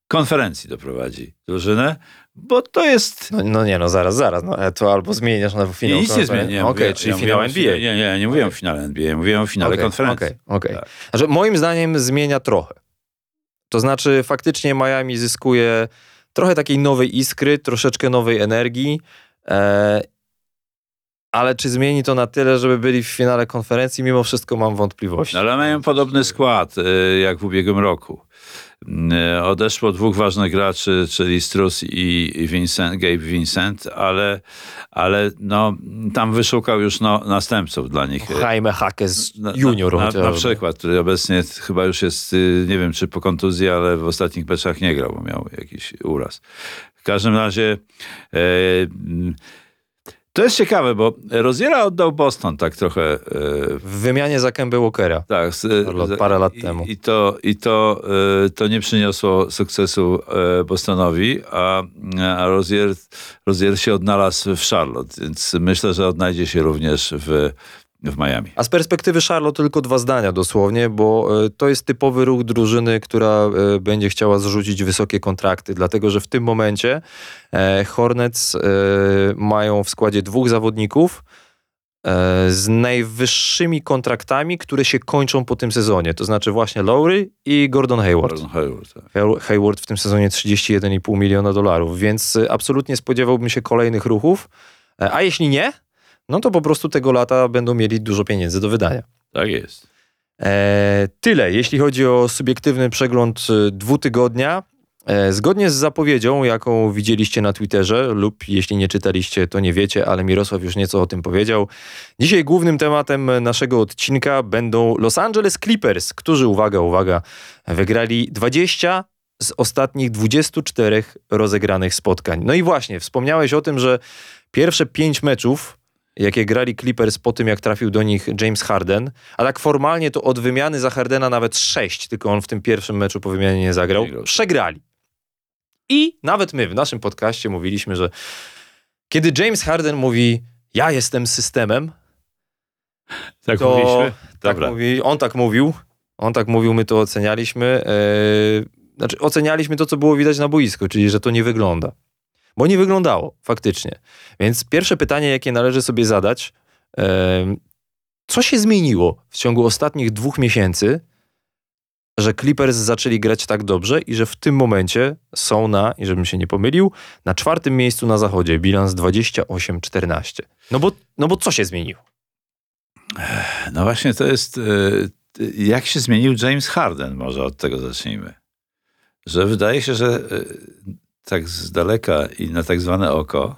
konferencji doprowadzi drużynę, bo to jest... No, no nie, no zaraz, zaraz. No, e, to albo zmieniasz na finał. nic nie zmieniam. Okej, czyli finał NBA. Nie, nie, nie, nie mówiłem o finale NBA, mówiłem o finale Okej, konferencji. Okej, okej. Tak. Znaczy, moim zdaniem zmienia trochę. To znaczy, faktycznie Miami zyskuje trochę takiej nowej iskry, troszeczkę nowej energii. E, ale czy zmieni to na tyle, żeby byli w finale konferencji? Mimo wszystko mam wątpliwości. No, ale mają podobny skład y, jak w ubiegłym roku. Y, Odeszło dwóch ważnych graczy, czyli Strus i Vincent, Gabe Vincent, ale, ale no, tam wyszukał już no, następców dla nich. Jaime Hackes junior. Na, na, na przykład, który obecnie chyba już jest, y, nie wiem czy po kontuzji, ale w ostatnich meczach nie grał, bo miał jakiś uraz. W każdym razie e, to jest ciekawe, bo Roziera oddał Boston tak trochę e, W wymianie za Kemba Walkera. tak, z, Parę lat- z- parę lat i, temu. I to, i to, e, to nie przyniosło sukcesu e, Bostonowi, a, a Rozier, Rozier się odnalazł w Charlotte, więc myślę, że odnajdzie się również w, w Miami. A z perspektywy Charlotte tylko dwa zdania dosłownie, bo e, to jest typowy ruch drużyny, która e, będzie chciała zrzucić wysokie kontrakty, dlatego że w tym momencie e, Hornets mają w składzie dwóch zawodników z najwyższymi kontraktami, które się kończą po tym sezonie. To znaczy właśnie Lowry i Gordon Hayward. Gordon Hayward, tak. Hay- Hayward w tym sezonie 31,5 miliona dolarów, więc absolutnie spodziewałbym się kolejnych ruchów. A jeśli nie, no to po prostu tego lata będą mieli dużo pieniędzy do wydania. tak jest. E, tyle, jeśli chodzi o subiektywny przegląd y, dwutygodnia. E, zgodnie z zapowiedzią, jaką widzieliście na Twitterze, lub jeśli nie czytaliście, to nie wiecie, ale Mirosław już nieco o tym powiedział. Dzisiaj głównym tematem naszego odcinka będą Los Angeles Clippers, którzy, uwaga, uwaga, wygrali 20 z ostatnich 24 rozegranych spotkań. No i właśnie, wspomniałeś o tym, że pierwsze pięć meczów jakie grali Clippers po tym, jak trafił do nich James Harden, a tak formalnie to od wymiany za Hardena nawet sześć, tylko on w tym pierwszym meczu po wymianie nie zagrał, przegrali. I nawet my w naszym podcaście mówiliśmy, że kiedy James Harden mówi ja jestem systemem, Tak to mówiliśmy? tak Dobra. mówi, on tak mówił, on tak mówił, my to ocenialiśmy. Yy, znaczy ocenialiśmy to, co było widać na boisku, czyli że to nie wygląda. Bo nie wyglądało, faktycznie. Więc pierwsze pytanie, jakie należy sobie zadać, co się zmieniło w ciągu ostatnich dwóch miesięcy, że Clippers zaczęli grać tak dobrze i że w tym momencie są na, i żebym się nie pomylił, na czwartym miejscu na zachodzie, bilans 28-14. No bo, no bo co się zmieniło? No właśnie to jest, e, jak się zmienił James Harden, może od tego zacznijmy. Że wydaje się, że e, tak z daleka i na tak zwane oko,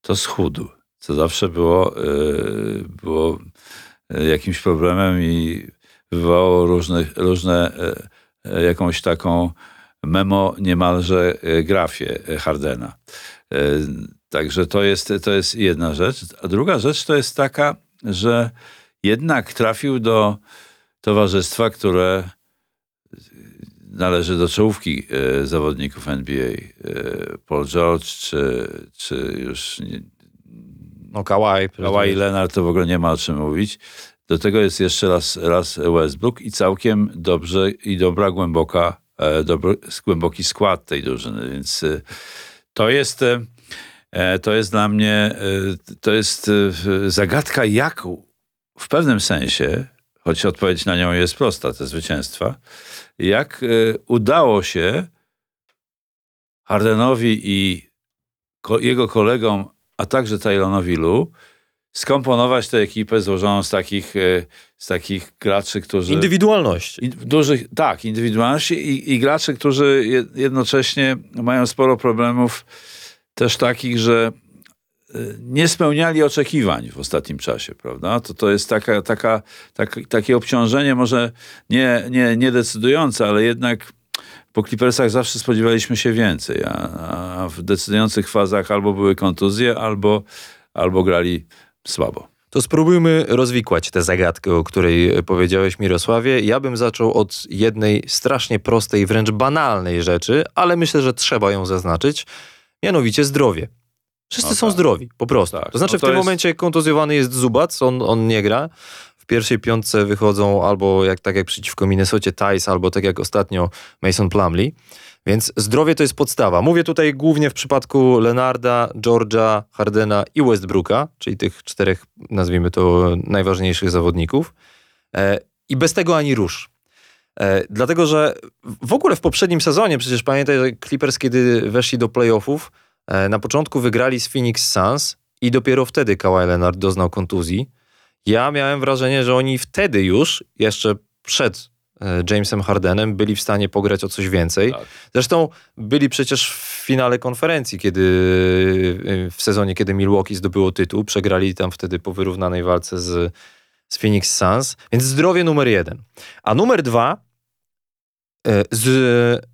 to schudł. Co zawsze było, e, było e, jakimś problemem i wywołało różne, różne e, jakąś taką memo niemalże grafię Hardena. Także to jest, to jest jedna rzecz. A druga rzecz to jest taka, że jednak trafił do towarzystwa, które należy do czołówki e, zawodników NBA. E, Paul George, czy, czy już nie, No Kawhi. Kawhi Leonard, to w ogóle nie ma o czym mówić. Do tego jest jeszcze raz, raz Westbrook i całkiem dobrze i dobra, głęboka, e, dobry, głęboki skład tej drużyny, więc to jest, to jest dla mnie, to jest zagadka, jak w pewnym sensie, choć odpowiedź na nią jest prosta, te zwycięstwa, jak e, udało się Hardenowi i jego kolegom, a także Tyronowi Lu, skomponować tę ekipę złożoną z takich, e, z takich graczy, którzy... Indywidualność. I dużych, tak, indywidualności i, i graczy, którzy je- jednocześnie mają sporo problemów też takich, że y, nie spełniali oczekiwań w ostatnim czasie, prawda? To, to jest taka, taka, tak, takie obciążenie może nie, nie, nie decydujące, ale jednak po Clippersach zawsze spodziewaliśmy się więcej, a, a w decydujących fazach albo były kontuzje, albo, albo grali słabo. To spróbujmy rozwikłać tę zagadkę, o której powiedziałeś Mirosławie. Ja bym zaczął od jednej strasznie prostej, wręcz banalnej rzeczy, ale myślę, że trzeba ją zaznaczyć. Mianowicie zdrowie. Wszyscy No są tak. zdrowi, po prostu. Tak. To znaczy No w to tym jest- momencie kontuzjowany jest Zubac, on, on nie gra. W pierwszej piątce wychodzą albo jak, tak jak przeciwko Minnesocie Tice, albo tak jak ostatnio Mason Plumlee. Więc zdrowie to jest podstawa. Mówię tutaj głównie w przypadku Lenarda, Georgia, Hardena i Westbrooka, czyli tych czterech, nazwijmy to, najważniejszych zawodników. E, I bez tego ani rusz. E, dlatego, że w ogóle w poprzednim sezonie, przecież pamiętaj, że Clippers, kiedy weszli do playoffów, na początku wygrali z Phoenix Suns i dopiero wtedy Kawhi Leonard doznał kontuzji. Ja miałem wrażenie, że oni wtedy już, jeszcze przed e, Jamesem Hardenem, byli w stanie pograć o coś więcej. Tak. Zresztą byli przecież w finale konferencji, kiedy e, w sezonie, kiedy Milwaukee zdobyło tytuł, przegrali tam wtedy po wyrównanej walce z, z Phoenix Suns, więc zdrowie numer jeden. A numer dwa, e, z,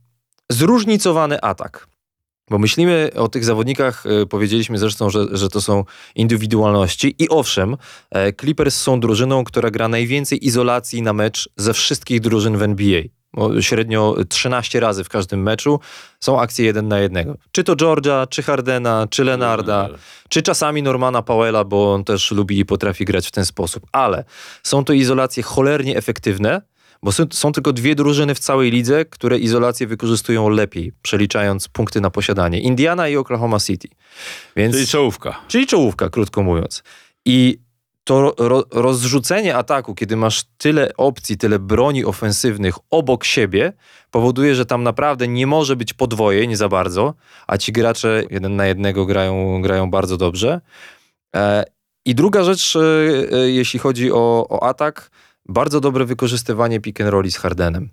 zróżnicowany atak. Bo myślimy o tych zawodnikach, e, powiedzieliśmy zresztą, że, że to są indywidualności i owszem, e, Clippers są drużyną, która gra najwięcej izolacji na mecz ze wszystkich drużyn w NBA. Średnio 13 razy w każdym meczu są akcje jeden na jednego. Czy to Georgia, czy Hardena, czy Lenarda, czy czasami Normana Powella, bo on też lubi i potrafi grać w ten sposób. Ale są to izolacje cholernie efektywne, bo są, są tylko dwie drużyny w całej lidze, które izolację wykorzystują lepiej, przeliczając punkty na posiadanie. Indiana i Oklahoma City. Więc, Czyli czołówka. czyli czołówka, krótko mówiąc. I to ro, rozrzucenie ataku, kiedy masz tyle opcji, tyle broni ofensywnych obok siebie, powoduje, że tam naprawdę nie może być podwojeń za bardzo, a ci gracze jeden na jednego grają, grają bardzo dobrze. E, I druga rzecz, e, e, jeśli chodzi o, o atak, bardzo dobre wykorzystywanie pick and rolli z Hardenem.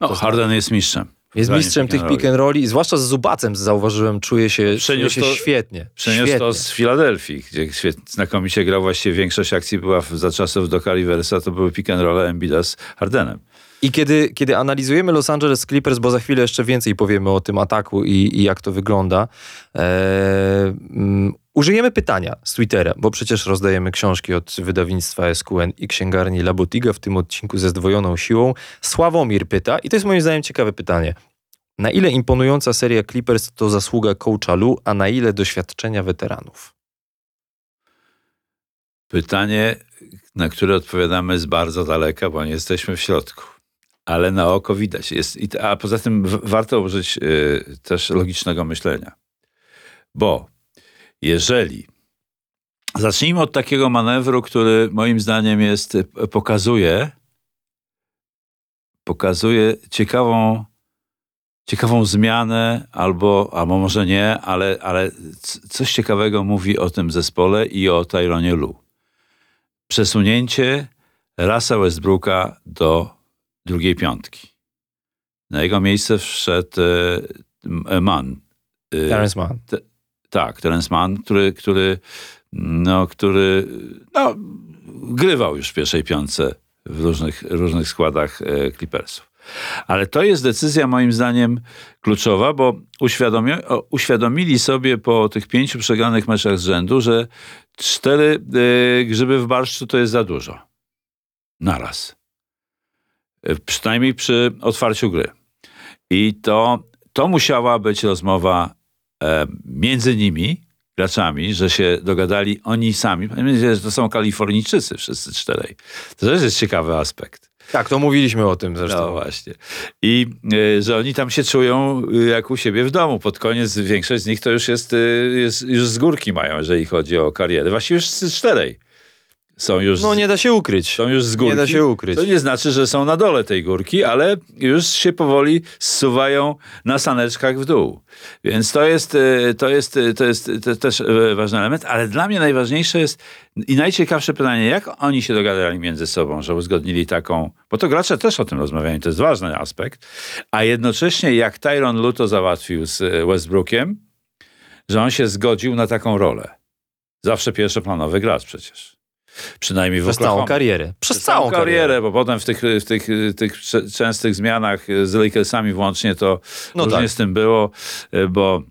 No, To Harden jest mistrzem. Jest mistrzem pick tych pick and rolli, zwłaszcza z Zubacem zauważyłem, czuje się, czuje się to- świetnie. Przeniósł świetnie. to z Filadelfii, gdzie świet, znakomicie grał. Właściwie większość akcji była w, za czasów do Riversa, to były pick and roll Embida z Hardenem. I kiedy, kiedy analizujemy Los Angeles Clippers, bo za chwilę jeszcze więcej powiemy o tym ataku i, i jak to wygląda, e, mm, użyjemy pytania z Twittera, bo przecież rozdajemy książki od wydawnictwa SQN i księgarni La Botiga w tym odcinku ze zdwojoną siłą. Sławomir pyta, i to jest moim zdaniem ciekawe pytanie. Na ile imponująca seria Clippers to zasługa coacha Lu, a na ile doświadczenia weteranów? Pytanie, na które odpowiadamy z bardzo daleka, bo nie jesteśmy w środku. Ale na oko widać. Jest, a poza tym warto użyć y, też logicznego myślenia. Bo jeżeli zacznijmy od takiego manewru, który moim zdaniem jest, y, pokazuje, pokazuje ciekawą, ciekawą zmianę, albo, albo może nie, ale, ale coś ciekawego mówi o tym zespole i o Tyronie Lu przesunięcie Rasa Westbrooka do drugiej piątki. Na jego miejsce wszedł e, M- Mann. E, Terrence Mann. Tak, Terence Mann, który, który, no, który no, grywał już w pierwszej piątce w różnych, różnych składach e, Clippersów. Ale to jest decyzja moim zdaniem kluczowa, bo uświadomi, uświadomili sobie po tych pięciu przegranych meczach z rzędu, że cztery e, grzyby w barszczu to jest za dużo. Naraz. E, Przynajmniej przy otwarciu gry. I to, to musiała być rozmowa między nimi, graczami, że się dogadali oni sami. Pamiętajcie, że to są Kalifornijczycy wszyscy czterej. To też jest ciekawy aspekt. Tak, to mówiliśmy o tym zresztą. No właśnie. I e, że oni tam się czują e, jak u siebie w domu. Pod koniec większość z nich to już jest, e, jest już z górki mają, jeżeli chodzi o karierę. Właściwie wszyscy czterej są już, No nie da się ukryć. są już z górki. Nie da się ukryć. To nie znaczy, że są na dole tej górki, ale już się powoli zsuwają na saneczkach w dół. Więc to jest, e, to jest, e, to jest te- też e, ważny element, ale dla mnie najważniejsze jest i najciekawsze pytanie, jak oni się dogadali między sobą, że uzgodnili taką, bo to gracze też o tym rozmawiają, to jest ważny aspekt, a jednocześnie jak Tyron Luto załatwił z e, Westbrookiem, że on się zgodził na taką rolę. Zawsze pierwszoplanowy gracz przecież. Przynajmniej w Przez całą Oklahoma. karierę. Przez, Przez całą karierę, bo potem w tych, w tych, tych częstych zmianach z Lakersami włącznie to No różnie tak. z tym było, y, bo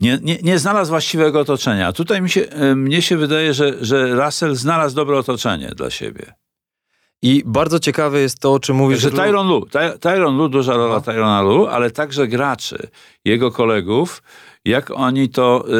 nie, nie, nie znalazł właściwego otoczenia. A tutaj mi się, y, mnie się wydaje, że, że Russell znalazł dobre otoczenie dla siebie. I bardzo ciekawe jest to, o czym mówisz. Że Tyron Lu, Ty, Tyron Lu, duża rola No. Tyrona Lu, ale także graczy, jego kolegów, jak oni to y,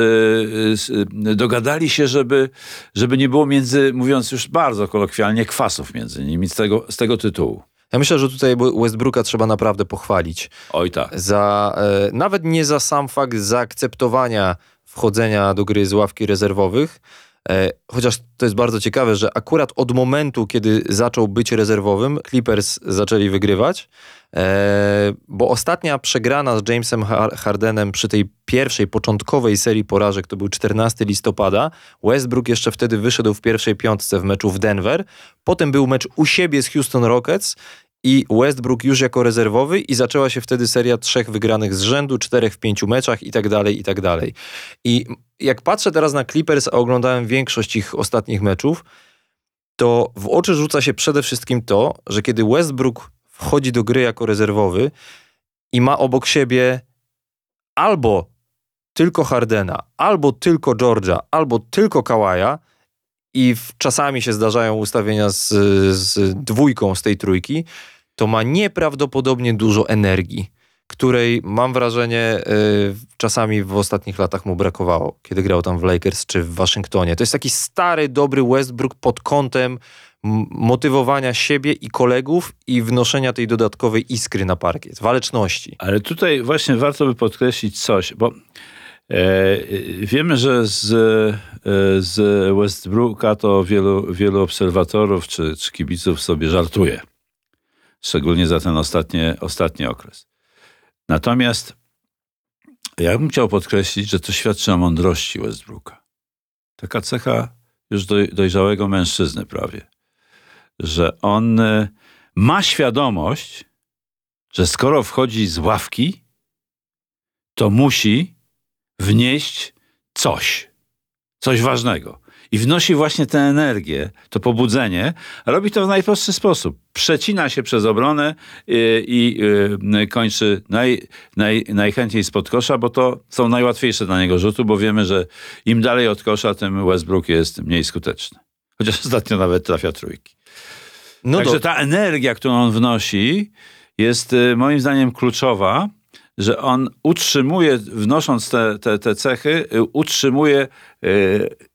y, y, dogadali się, żeby, żeby nie było między, mówiąc już bardzo kolokwialnie, kwasów między nimi z tego, z tego tytułu. Ja myślę, że tutaj Westbrooka trzeba naprawdę pochwalić. Oj tak. Za, e, nawet nie za sam fakt zaakceptowania wchodzenia do gry z ławki rezerwowych, E, chociaż to jest bardzo ciekawe, że akurat od momentu, kiedy zaczął być rezerwowym, Clippers zaczęli wygrywać, bo ostatnia przegrana z Jamesem Har- Hardenem przy tej pierwszej, początkowej serii porażek to był 14 listopada. Westbrook jeszcze wtedy wyszedł w pierwszej piątce w meczu w Denver. Potem był mecz u siebie z Houston Rockets i Westbrook już jako rezerwowy i zaczęła się wtedy seria trzech wygranych z rzędu, czterech w pięciu meczach i tak dalej, i tak dalej. I jak patrzę teraz na Clippers, a oglądałem większość ich ostatnich meczów, to w oczy rzuca się przede wszystkim to, że kiedy Westbrook wchodzi do gry jako rezerwowy i ma obok siebie albo tylko Hardena, albo tylko Georgia, albo tylko Kawaja i czasami się zdarzają ustawienia z, z dwójką z tej trójki, to ma nieprawdopodobnie dużo energii, której mam wrażenie y, czasami w ostatnich latach mu brakowało, kiedy grał tam w Lakers czy w Waszyngtonie. To jest taki stary, dobry Westbrook pod kątem motywowania siebie i kolegów i wnoszenia tej dodatkowej iskry na parkiet, waleczności. Ale tutaj właśnie warto by podkreślić coś, bo e, wiemy, że z, e, z Westbrooka to wielu, wielu obserwatorów czy, czy kibiców sobie żartuje. Szczególnie za ten ostatni, ostatni okres. Natomiast ja bym chciał podkreślić, że to świadczy o mądrości Westbrooka. Taka cecha już doj, dojrzałego mężczyzny prawie. Że on e, ma świadomość, że skoro wchodzi z ławki, to musi wnieść coś, coś ważnego. I wnosi właśnie tę energię, to pobudzenie, robi to w najprostszy sposób. Przecina się przez obronę y, i y, kończy naj, naj, najchętniej spod kosza, bo to są najłatwiejsze dla niego rzuty, bo wiemy, że im dalej od kosza, tym Westbrook jest mniej skuteczny. Chociaż ostatnio nawet trafia trójki. No Także do, ta energia, którą on wnosi, jest y, moim zdaniem kluczowa, że on utrzymuje, wnosząc te, te, te cechy, y, utrzymuje y,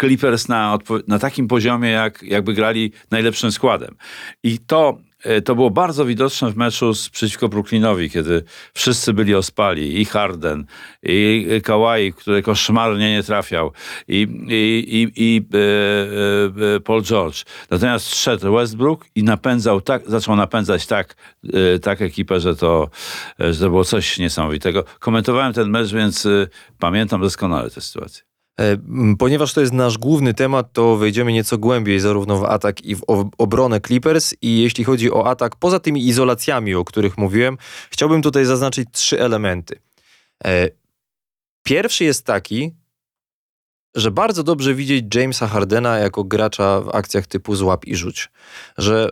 Clippers na, na takim poziomie, jak, jakby grali najlepszym składem. I to, to było bardzo widoczne w meczu z, przeciwko Brooklynowi, kiedy wszyscy byli ospali. I Harden, i Kawhi, który koszmarnie nie trafiał, i, i, i, i e, e, Paul George. Natomiast szedł Westbrook i napędzał tak, zaczął napędzać tak, e, tak ekipę, że to, e, że to było coś niesamowitego. Komentowałem ten mecz, więc e, pamiętam doskonale tę sytuację. E, Ponieważ to jest nasz główny temat, to wejdziemy nieco głębiej zarówno w atak i w obronę Clippers i jeśli chodzi o atak, poza tymi izolacjami, o których mówiłem, chciałbym tutaj zaznaczyć trzy elementy. E, Pierwszy jest taki, że bardzo dobrze widzieć Jamesa Hardena jako gracza w akcjach typu złap i rzuć. Że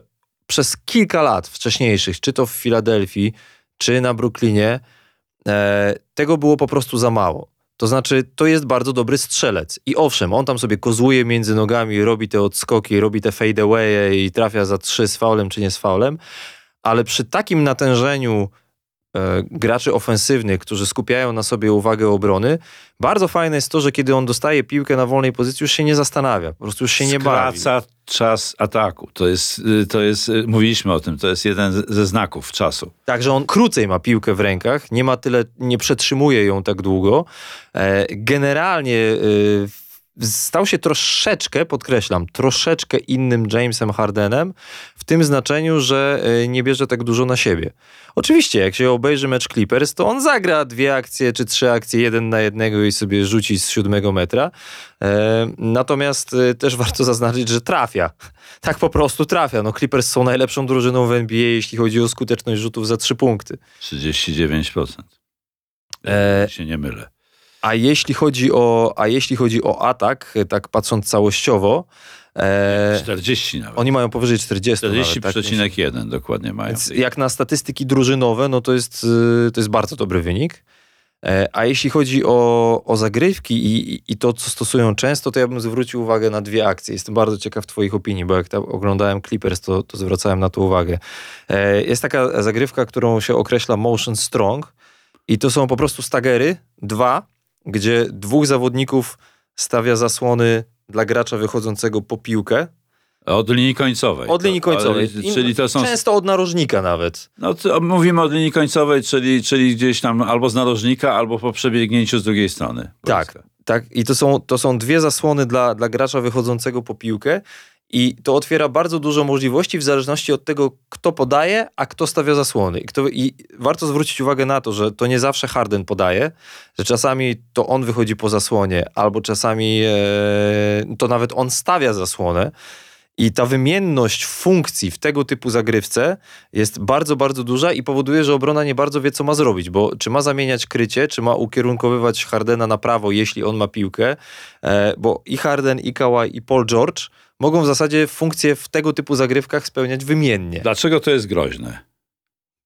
przez kilka lat wcześniejszych, czy to w Filadelfii, czy na Brooklynie, e, tego było po prostu za mało. To znaczy, to jest bardzo dobry strzelec. I owszem, on tam sobie kozłuje między nogami, robi te odskoki, robi te fadeawaye i trafia za trzy z faulem czy nie z faulem, ale przy takim natężeniu graczy ofensywnych, którzy skupiają na sobie uwagę obrony, bardzo fajne jest to, że kiedy on dostaje piłkę na wolnej pozycji, już się nie zastanawia, po prostu już się nie bawi. Skraca czas ataku. To jest, y, to jest, y, mówiliśmy o tym, to jest jeden ze znaków czasu. Także on krócej ma piłkę w rękach, nie ma tyle, nie przetrzymuje ją tak długo. E, Generalnie e, stał się troszeczkę, podkreślam, troszeczkę innym Jamesem Hardenem, w tym znaczeniu, że e, nie bierze tak dużo na siebie. Oczywiście, jak się obejrzy mecz Clippers, to on zagra dwie akcje czy trzy akcje jeden na jednego i sobie rzuci z siódmego metra. E, Natomiast e, też warto zaznaczyć, że trafia. Tak po prostu trafia. No Clippers są najlepszą drużyną w NBA, jeśli chodzi o skuteczność rzutów za trzy punkty. 39%. E, E, się nie mylę. A jeśli chodzi o, a jeśli chodzi o atak, e, tak patrząc całościowo, e, 40 nawet. oni mają powyżej 40. nawet, tak? 40,1 dokładnie mają. Więc jak na statystyki drużynowe, no to jest, y, to jest bardzo dobry wynik. E, A jeśli chodzi o, o zagrywki i, i- to, co stosują często, to ja bym zwrócił uwagę na dwie akcje. Jestem bardzo ciekaw Twoich opinii, bo jak tam oglądałem Clippers, to, to zwracałem na to uwagę. E, Jest taka zagrywka, którą się określa motion strong i to są po prostu stagery, dwa, gdzie dwóch zawodników stawia zasłony dla gracza wychodzącego po piłkę. Od linii końcowej. Od linii końcowej. Ale- Czyli to są. Często od narożnika nawet. No, to mówimy od linii końcowej, czyli, czyli gdzieś tam albo z narożnika, albo po przebiegnięciu z drugiej strony. Tak. Tak, i to są, to są dwie zasłony dla, dla gracza wychodzącego po piłkę. I to otwiera bardzo dużo możliwości w zależności od tego, kto podaje, a kto stawia zasłony. I, kto, I warto zwrócić uwagę na to, że to nie zawsze Harden podaje, że czasami to on wychodzi po zasłonie, albo czasami e, to nawet on stawia zasłonę. I ta wymienność funkcji w tego typu zagrywce jest bardzo, bardzo duża i powoduje, że obrona nie bardzo wie, co ma zrobić, bo czy ma zamieniać krycie, czy ma ukierunkowywać Hardena na prawo, jeśli on ma piłkę, e, bo i Harden, i Kawhi, i Paul George mogą w zasadzie funkcje w tego typu zagrywkach spełniać wymiennie. Dlaczego to jest groźne?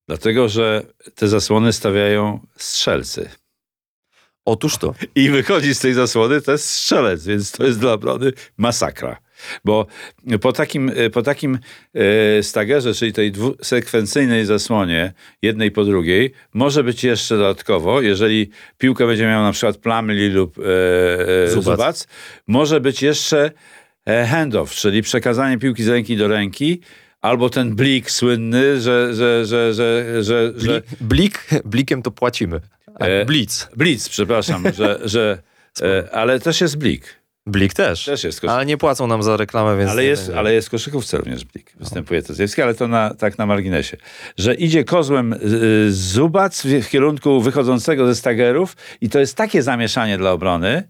Dlatego, że te zasłony stawiają strzelcy. Otóż to. I wychodzi z tej zasłony to jest strzelec, więc to jest dla obrony masakra. Bo po takim, po takim e, stagerze, czyli tej dwusekwencyjnej zasłonie, jednej po drugiej, może być jeszcze dodatkowo, jeżeli piłkę będzie miał na przykład Plumlee lub e, e, Zubac. Zubac, może być jeszcze handoff, czyli przekazanie piłki z ręki do ręki, albo ten blik słynny, że, że, że, że, że, że Blik, blik, blikiem to płacimy. Tak, E, Blitz. blitz, przepraszam, że, że e, ale też jest blik. Blik też. Też jest koszykówka. Ale nie płacą nam za reklamę, więc... Ale jest, ale jest koszykówce również blik. Występuje Tezjewski, ale to na, tak na marginesie. Że idzie kozłem y, Zubac w, w kierunku wychodzącego ze stagerów i to jest takie zamieszanie dla obrony.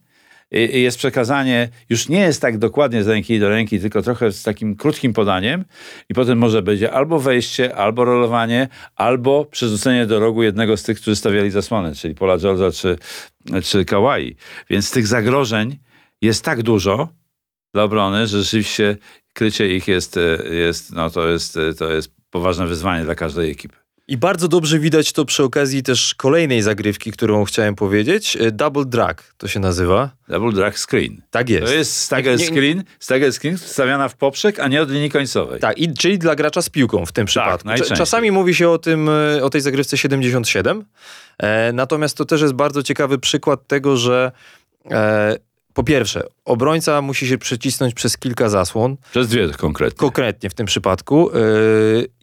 I, i jest przekazanie, już nie jest tak dokładnie z ręki do ręki, tylko trochę z takim krótkim podaniem i potem może będzie albo wejście, albo rolowanie, albo przerzucenie do rogu jednego z tych, którzy stawiali zasłonę, czyli Pola George'a czy, czy Kawhi. Więc tych zagrożeń jest tak dużo, dla obrony, że rzeczywiście krycie ich jest, e, jest, no to jest, to jest poważne wyzwanie dla każdej ekipy. I bardzo dobrze widać to przy okazji też kolejnej zagrywki, którą chciałem powiedzieć. E, Double drag to się nazywa. Double drag screen. Tak jest. To jest stagger Nie- nie- screen, stagger screen stawiana w poprzek, a nie od linii końcowej. Tak, i, czyli dla gracza z piłką w tym przypadku. Cza- najczęściej. Czasami mówi się o tym, e, o tej zagrywce 77, e, natomiast to też jest bardzo ciekawy przykład tego, że e, po pierwsze, obrońca musi się przecisnąć przez kilka zasłon, Przez dwie konkretnie. konkretnie w tym przypadku. E,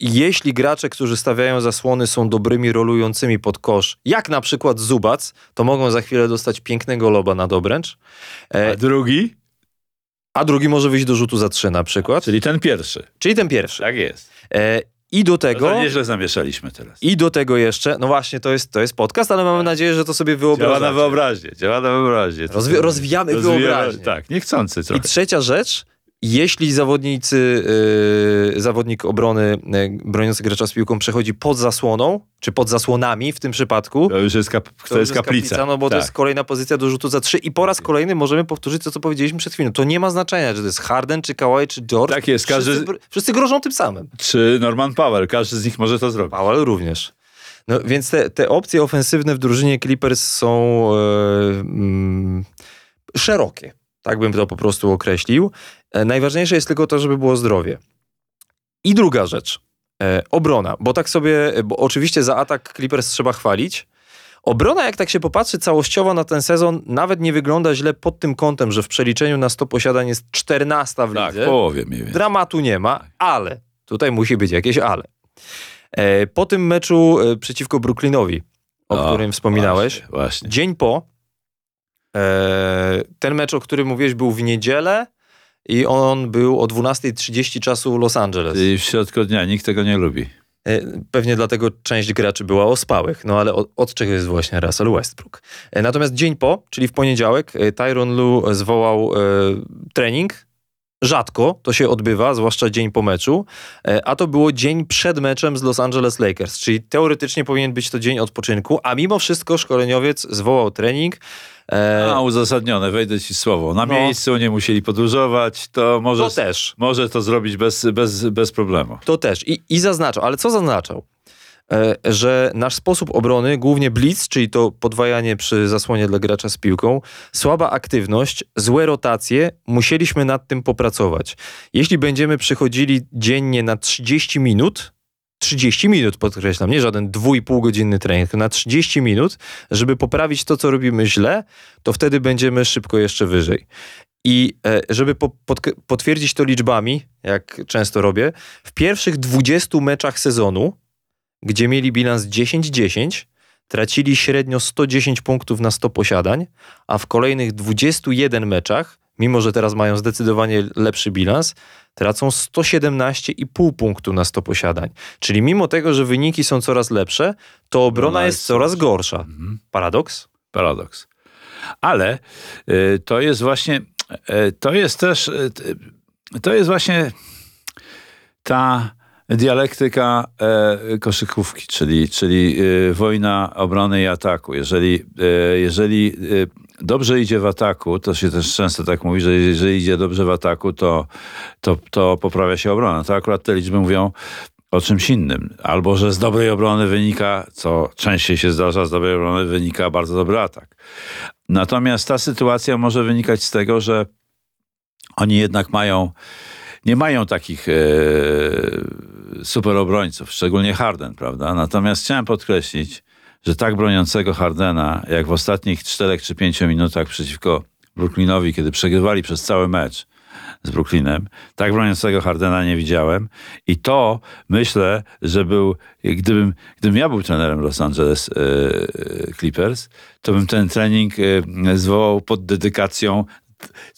jeśli gracze, którzy stawiają zasłony są dobrymi rolującymi pod kosz, jak na przykład Zubac, to mogą za chwilę dostać pięknego loba na dobręcz, e, a drugi? a drugi może wyjść do rzutu za trzy na przykład, Czyli ten pierwszy. czyli ten pierwszy. Tak jest. E, I do Tego? To nieźle zamieszaliśmy teraz. I do tego jeszcze, no właśnie, to jest, to jest podcast, ale mamy nadzieję, że to sobie Tak. Działa wyobrażacie. na wyobraźnię, działa na wyobraźnię. Rozwi- rozwijamy wyobraźnię. Tak, niechcący I trochę. trzecia rzecz, jeśli zawodnicy, yy, zawodnik obrony yy, broniący gracza z piłką przechodzi pod zasłoną, czy pod zasłonami w tym przypadku, To już jest, kap- to jest już kaplica. no bo to Tak. jest kolejna pozycja do rzutu za trzy i po raz kolejny możemy powtórzyć to, co powiedzieliśmy przed chwilą. To nie ma znaczenia, czy to jest Harden, czy Kawhi, czy George. Tak jest, każdy- Wszyscy, wszyscy grożą tym samym. Czy Norman Powell, każdy z nich może to zrobić. Powell również. No, więc te, te opcje ofensywne w drużynie Clippers są e, mm, szerokie. Tak bym to po prostu określił. E, najważniejsze jest tylko to, żeby było zdrowie. I druga rzecz. E, obrona. Bo tak sobie, bo oczywiście za atak Clippers trzeba chwalić. Obrona, jak tak się popatrzy całościowo na ten sezon, nawet nie wygląda źle pod tym kątem, że w przeliczeniu na 100 posiadań jest 14 w Tak, lidze. połowie mniej więcej. Dramatu nie ma, ale tutaj musi być jakieś ale. E, po tym meczu przeciwko Brooklynowi, o, O, którym wspominałeś, Właśnie, właśnie. dzień po, ten mecz, o którym mówiłeś, był w niedzielę i on był o 12.30 czasu Los Angeles. I w środku dnia nikt tego nie lubi. E, Pewnie dlatego część graczy była ospałych, no ale od, czego jest właśnie Russell Westbrook. E, Natomiast dzień po, czyli w poniedziałek, e, Tyron Lu zwołał e, trening. Rzadko to się odbywa, zwłaszcza dzień po meczu, e, a to było dzień przed meczem z Los Angeles Lakers, czyli teoretycznie powinien być to dzień odpoczynku, a mimo wszystko szkoleniowiec zwołał trening. E, A, uzasadnione, wejdę ci słowo. Na No. miejscu nie musieli podróżować, to może, to też. może to zrobić bez, bez, bez problemu. To też. I, i zaznaczał, ale co zaznaczał? E, że nasz sposób obrony, głównie blitz, czyli to podwajanie przy zasłonie dla gracza z piłką, słaba aktywność, złe rotacje, musieliśmy nad tym popracować. Jeśli będziemy przychodzili dziennie na 30 minut, 30 minut podkreślam, nie żaden 2,5 godzinny trening, na 30 minut, żeby poprawić to, co robimy źle, to wtedy będziemy szybko jeszcze wyżej. I e, żeby potwierdzić to liczbami, jak często robię, w pierwszych 20 meczach sezonu, gdzie mieli bilans 10-10, tracili średnio 110 punktów na 100 posiadań, a w kolejnych 21 meczach, mimo że teraz mają zdecydowanie lepszy bilans, tracą 117,5 punktu na 100 posiadań. Czyli mimo tego, że wyniki są coraz lepsze, to obrona jest jest coraz gorsza. Mhm. Paradoks? Paradoks. Ale y, to jest właśnie, y, to jest też, y, to jest właśnie ta dialektyka e, koszykówki, czyli, czyli y, wojna obrony i ataku. Jeżeli, y, jeżeli y, dobrze idzie w ataku, to się też często tak mówi, że jeżeli idzie dobrze w ataku, to, to, to poprawia się obrona. To akurat te liczby mówią o czymś innym. Albo, że z dobrej obrony wynika, co częściej się zdarza, z dobrej obrony wynika bardzo dobry atak. Natomiast ta sytuacja może wynikać z tego, że oni jednak mają, nie mają takich e, super obrońców, szczególnie Harden, prawda? Natomiast chciałem podkreślić, że tak broniącego Hardena, jak w ostatnich 4 czy 5 minutach przeciwko Brooklynowi, kiedy przegrywali przez cały mecz z Brooklynem, tak broniącego Hardena nie widziałem. I to myślę, że był, gdybym, gdybym ja był trenerem Los Angeles e, Clippers, to bym ten trening e, zwołał pod dedykacją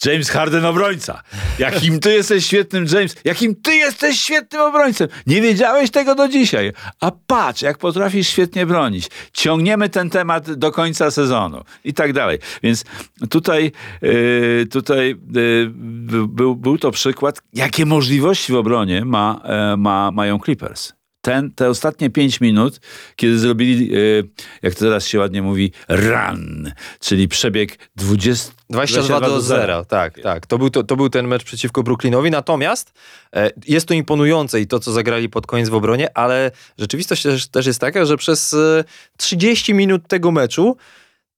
James Harden obrońca. Jakim ty jesteś świetnym James, jakim ty jesteś świetnym obrońcą. Nie wiedziałeś tego do dzisiaj. A patrz, jak potrafisz świetnie bronić. Ciągniemy ten temat do końca sezonu i tak dalej. Więc tutaj, yy, tutaj yy, był, był to przykład, jakie możliwości w obronie ma, e, ma, mają Clippers. Ten, te ostatnie pięć minut, kiedy zrobili, e, jak to teraz się ładnie mówi, run, czyli przebieg 20, 22 do 0. Tak, tak. To był, to, to był ten mecz przeciwko Brooklynowi. Natomiast e, jest to imponujące i to, co zagrali pod koniec w obronie, ale rzeczywistość też, też jest taka, że przez e, 30 minut tego meczu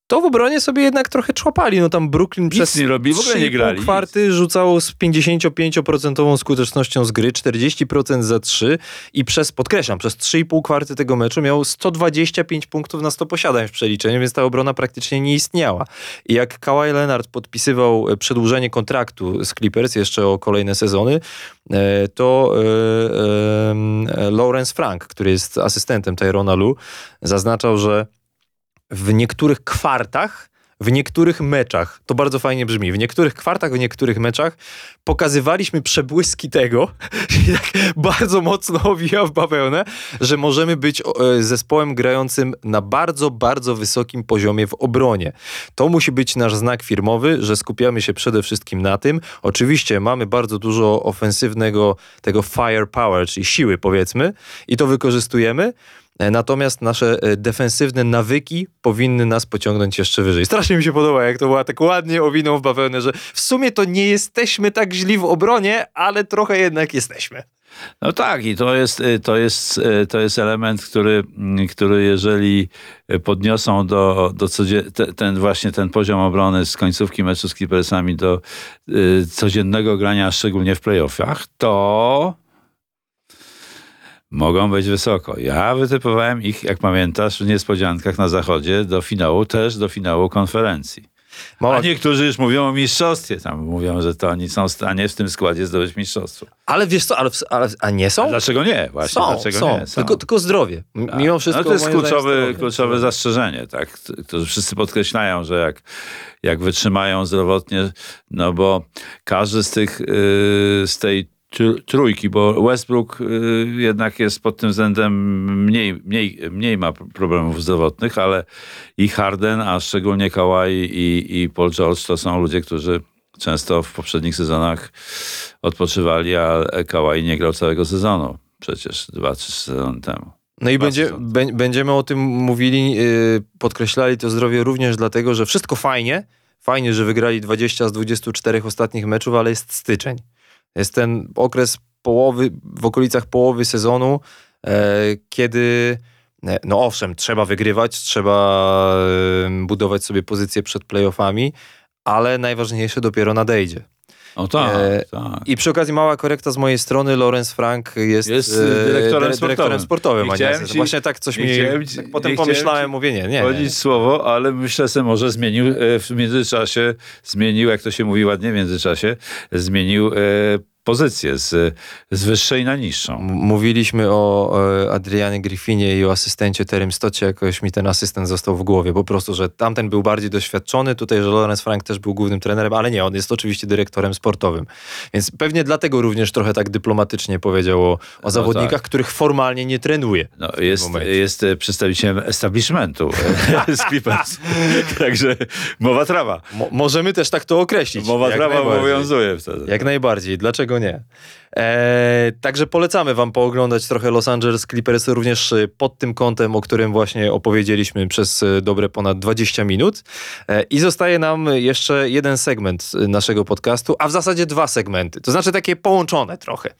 to w obronie sobie jednak trochę człapali. No tam Brooklyn przez nie robi, w ogóle nie 3,5 grali, kwarty rzucało z 55% skutecznością z gry, 40% za 3 i przez, podkreślam, przez 3,5 kwarty tego meczu miał 125 punktów na 100 posiadań w przeliczeniu, więc ta obrona praktycznie nie istniała. I jak Kawhi Leonard podpisywał e, przedłużenie kontraktu z Clippers jeszcze o kolejne sezony, e, to e, Lawrence Frank, który jest asystentem Tyrona Lu, zaznaczał, że w niektórych kwartach, w niektórych meczach, to bardzo fajnie brzmi, w niektórych kwartach, w niektórych meczach pokazywaliśmy przebłyski tego, i tak bardzo mocno owija w bawełnę, że możemy być e, zespołem grającym na bardzo, bardzo wysokim poziomie w obronie. To musi być nasz znak firmowy, że skupiamy się przede wszystkim na tym. Oczywiście mamy bardzo dużo ofensywnego tego firepower, czyli siły powiedzmy i to wykorzystujemy, Natomiast nasze e, defensywne nawyki powinny nas pociągnąć jeszcze wyżej. Strasznie mi się podoba, jak to była tak ładnie owiną w bawełnę, że w sumie to nie jesteśmy tak źli w obronie, ale trochę jednak jesteśmy. No tak, i to jest, y, to jest, to jest element, który, mm, który jeżeli podniosą do, do codzie- te- ten właśnie ten poziom obrony z końcówki meczu z Clippersami do codziennego grania, szczególnie w playoffach, to mogą być wysoko. Ja wytypowałem ich, jak pamiętasz, w niespodziankach na zachodzie do finału, też do finału konferencji. Mała, A niektórzy już mówią o mistrzostwie. Tam mówią, że to oni są w stanie w tym składzie zdobyć mistrzostwo. ale wiesz co, ale, ale, a nie A są? dlaczego nie? Właśnie, Są, dlaczego są. nie? Są. Tylko, tylko zdrowie. M- Tak. Mimo wszystko. No to jest kluczowe, kluczowe zastrzeżenie, tak? To wszyscy podkreślają, że jak, jak wytrzymają zdrowotnie, no bo każdy z tych, yy, z tej trójki, bo Westbrook yy, jednak jest pod tym względem mniej, mniej, mniej ma problemów zdrowotnych, ale i Harden, a szczególnie Kawhi i, i Paul George to są ludzie, którzy często w poprzednich sezonach odpoczywali, a Kawhi nie grał całego sezonu. Przecież dwa, trzy sezony temu. No i będzie, będziemy o tym mówili, yy, podkreślali to zdrowie również dlatego, że wszystko fajnie. Fajnie, że wygrali 20 z 24 ostatnich meczów, ale jest styczeń. Jest ten okres połowy, w okolicach połowy sezonu, e, kiedy, e, no owszem, trzeba wygrywać, trzeba e, budować sobie pozycję przed playoffami, ale najważniejsze dopiero nadejdzie. O tak, E, tak. I przy okazji mała korekta z mojej strony, Lorenz Frank jest, Jest, e, dyrektorem dyre- sportowym. dyrektorem sportowym. Asystent. ci- Właśnie tak coś mi, chciałem ci- tak potem pomyślałem, mówię nie, nie. Chodzić słowo, ale myślę, że może zmienił e, w międzyczasie, zmienił, jak to się mówi ładnie w międzyczasie, zmienił e, pozycję z, z wyższej na niższą. Mówiliśmy o e, Adrianie Griffinie i o asystencie Terym Stocie, jakoś mi ten asystent został w głowie, po prostu, że tamten był bardziej doświadczony, tutaj, że Lorenz Frank też był głównym trenerem, ale nie, on jest oczywiście dyrektorem sportowym. Więc pewnie dlatego również trochę tak dyplomatycznie powiedział o, o zawodnikach, tak. których formalnie nie trenuje. No, jest, momencie. jest e, przedstawicielem establishmentu e, z Clippers. Także mowa trawa. Mo- możemy też tak to określić. Mowa jak trawa obowiązuje wtedy. Jak najbardziej, dlaczego nie? E, także polecamy wam pooglądać trochę Los Angeles Clippers również e, pod tym kątem, o którym właśnie opowiedzieliśmy przez e, dobre ponad 20 minut. E, I zostaje nam jeszcze jeden segment e, naszego podcastu, a w zasadzie dwa segmenty, to znaczy takie połączone trochę.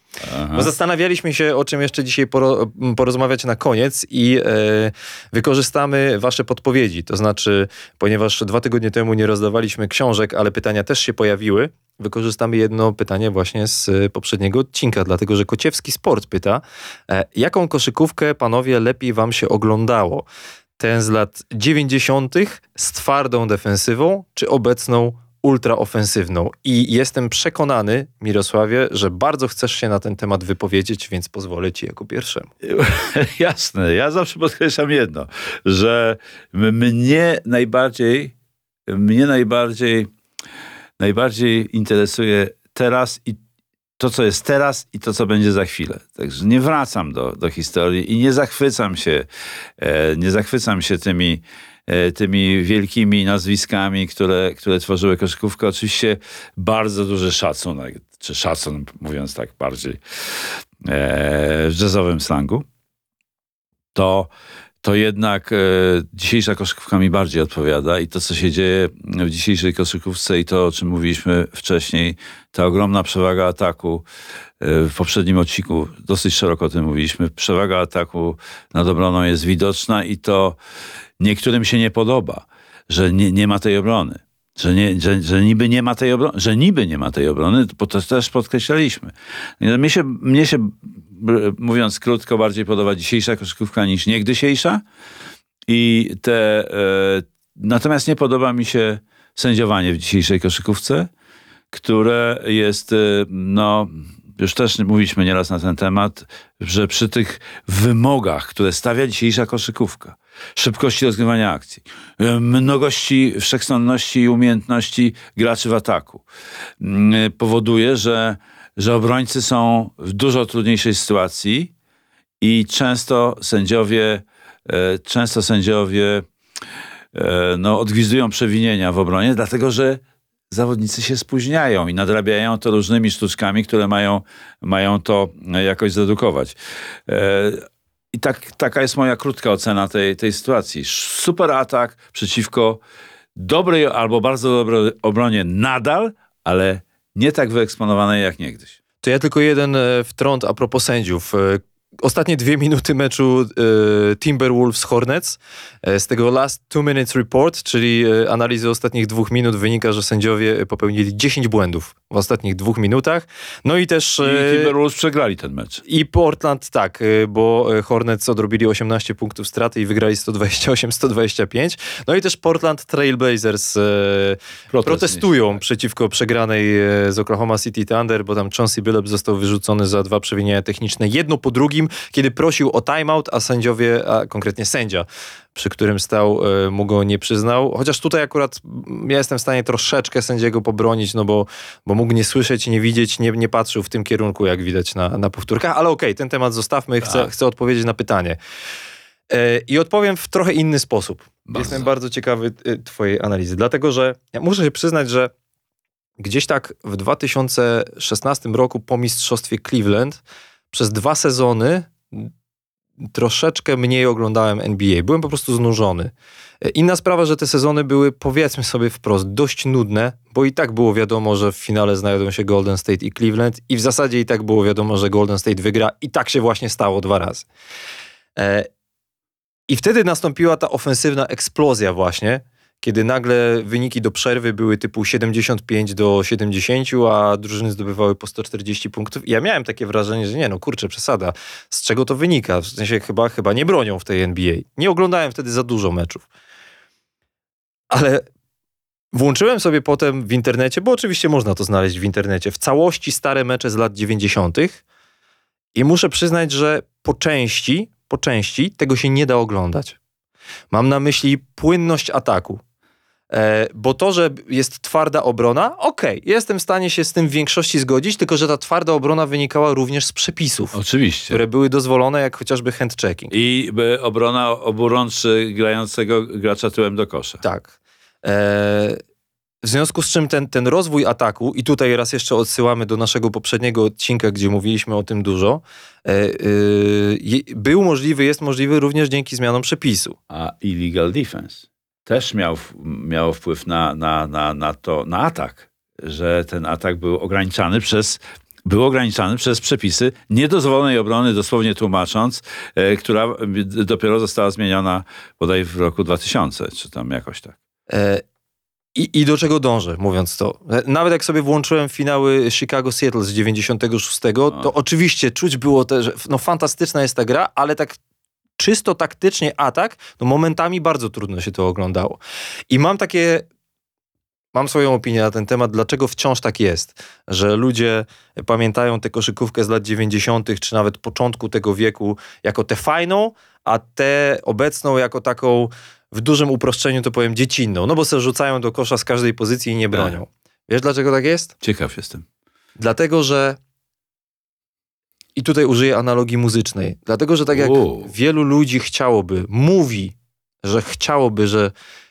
Bo zastanawialiśmy się, o czym jeszcze dzisiaj poro, porozmawiać na koniec i e, wykorzystamy wasze podpowiedzi. To znaczy, ponieważ dwa tygodnie temu nie rozdawaliśmy książek, ale pytania też się pojawiły, wykorzystamy jedno pytanie właśnie z e, poprzedniego odcinka, dlatego że Kociewski Sport pyta, e, jaką koszykówkę panowie lepiej wam się oglądało? Ten z lat 90. z twardą defensywą, czy obecną ultraofensywną? I jestem przekonany, Mirosławie, że bardzo chcesz się na ten temat wypowiedzieć, więc pozwolę ci jako pierwszemu. Jasne, ja zawsze podkreślam jedno, że mnie najbardziej, mnie najbardziej, najbardziej interesuje teraz i to, co jest teraz i to, co będzie za chwilę. Także nie wracam do, do historii i nie zachwycam się, e, nie zachwycam się tymi, e, tymi wielkimi nazwiskami, które, które tworzyły koszykówkę. Oczywiście bardzo duży szacunek, czy szacun, mówiąc tak bardziej e, w jazzowym slangu to, to jednak e, dzisiejsza koszykówka mi bardziej odpowiada i to, co się dzieje w dzisiejszej koszykówce i to, o czym mówiliśmy wcześniej, ta ogromna przewaga ataku e, w poprzednim odcinku, dosyć szeroko o tym mówiliśmy, przewaga ataku nad obroną jest widoczna i to niektórym się nie podoba, że nie, nie ma tej obrony. Że, nie, że, że niby nie ma tej obrony, że niby nie ma tej obrony, bo to też podkreślaliśmy. Mnie się, mnie się mówiąc krótko, bardziej podoba dzisiejsza koszykówka niż niegdysiejsza. I te, e, natomiast nie podoba mi się sędziowanie w dzisiejszej koszykówce, które jest, e, no, już też mówiliśmy nieraz na ten temat, że przy tych wymogach, które stawia dzisiejsza koszykówka, szybkości rozgrywania akcji, e, mnogości, wszechstronności i umiejętności graczy w ataku, powoduje, że, że obrońcy są w dużo trudniejszej sytuacji i często sędziowie, e, często sędziowie e, no, odgwizują przewinienia w obronie, dlatego że zawodnicy się spóźniają i nadrabiają to różnymi sztuczkami, które mają, mają to jakoś zredukować. E, I tak, taka jest moja krótka ocena tej, tej sytuacji. Super atak przeciwko dobrej albo bardzo dobrej obronie nadal, ale nie tak wyeksponowanej jak niegdyś. To ja tylko jeden e, wtrąd a propos sędziów. E, Ostatnie dwie minuty meczu e, Timberwolves Hornets. E, z tego last two minutes report, czyli e, analizy ostatnich dwóch minut wynika, że sędziowie popełnili 10 błędów w ostatnich dwóch minutach. No i też... I e, Timberwolves przegrali ten mecz. I Portland tak, y, bo y, Hornets odrobili 18 punktów straty i wygrali 128-125. No i też Portland Trailblazers e, Protest protestują tak. przeciwko przegranej e, z Oklahoma City Thunder, bo tam Chauncey Billups został wyrzucony za dwa przewinienia techniczne, jedno po drugim, kiedy prosił o timeout, a sędziowie, a konkretnie sędzia, przy którym stał, e, mu go nie przyznał. Chociaż tutaj akurat mm, ja jestem w stanie troszeczkę sędziego pobronić, no bo, bo mógł nie słyszeć, nie widzieć, nie, nie patrzył w tym kierunku, jak widać na, na powtórkach. Ale okej, ten temat zostawmy, chcę, Tak. chcę odpowiedzieć na pytanie. E, I odpowiem w trochę inny sposób. Bardzo. Jestem bardzo ciekawy e, twojej analizy, dlatego że ja muszę się przyznać, że gdzieś tak w 2016 roku po mistrzostwie Cleveland przez dwa sezony troszeczkę mniej oglądałem NBA. Byłem po prostu znużony. Inna sprawa, że te sezony były, powiedzmy sobie wprost, dość nudne, bo i tak było wiadomo, że w finale znajdą się Golden State i Cleveland i w zasadzie i tak było wiadomo, że Golden State wygra i tak się właśnie stało dwa razy. E, I wtedy nastąpiła ta ofensywna eksplozja właśnie, kiedy nagle wyniki do przerwy były typu 75 do 70, a drużyny zdobywały po 140 punktów. I ja miałem takie wrażenie, że nie no, kurczę, przesada. Z czego to wynika? W sensie chyba, chyba nie bronią w tej NBA. Nie oglądałem wtedy za dużo meczów. Ale Włączyłem sobie potem w internecie, bo oczywiście można to znaleźć w internecie, w całości stare mecze z lat 90. I muszę przyznać, że po części, po części tego się nie da oglądać. Mam na myśli płynność ataku. E, bo to, że jest twarda obrona, okej, jestem w stanie się z tym w większości zgodzić, tylko że ta twarda obrona wynikała również z przepisów, Oczywiście. które były dozwolone, jak chociażby hand checking. I by obrona oburączy grającego gracza tyłem do kosza. Tak. E, w związku z czym ten, ten rozwój ataku, i tutaj raz jeszcze odsyłamy do naszego poprzedniego odcinka, gdzie mówiliśmy o tym dużo, e, e, był możliwy, jest możliwy również dzięki zmianom przepisu. A illegal defense też miał, w- miał wpływ na, na, na, na to, na atak, że ten atak był ograniczany przez był ograniczany przez przepisy niedozwolonej obrony, dosłownie tłumacząc, e, która dopiero została zmieniona bodaj w roku 2000, czy tam jakoś tak. E, I, I do czego dążę, mówiąc to? E, Nawet jak sobie włączyłem finały Chicago-Seattle z 96, to oczywiście czuć było też, że no fantastyczna jest ta gra, ale tak czysto taktycznie atak, no momentami bardzo trudno się to oglądało. I mam takie, mam swoją opinię na ten temat, dlaczego wciąż tak jest, że ludzie pamiętają tę koszykówkę z lat 90., czy nawet początku tego wieku jako tę fajną, a tę obecną jako taką w dużym uproszczeniu to powiem dziecinną, no bo se rzucają do kosza z każdej pozycji i nie bronią. Wiesz dlaczego tak jest? Ciekaw jestem. Dlatego, że i tutaj użyję analogii muzycznej. Dlatego, że tak jak wielu ludzi chciałoby, mówi, że chciałoby, że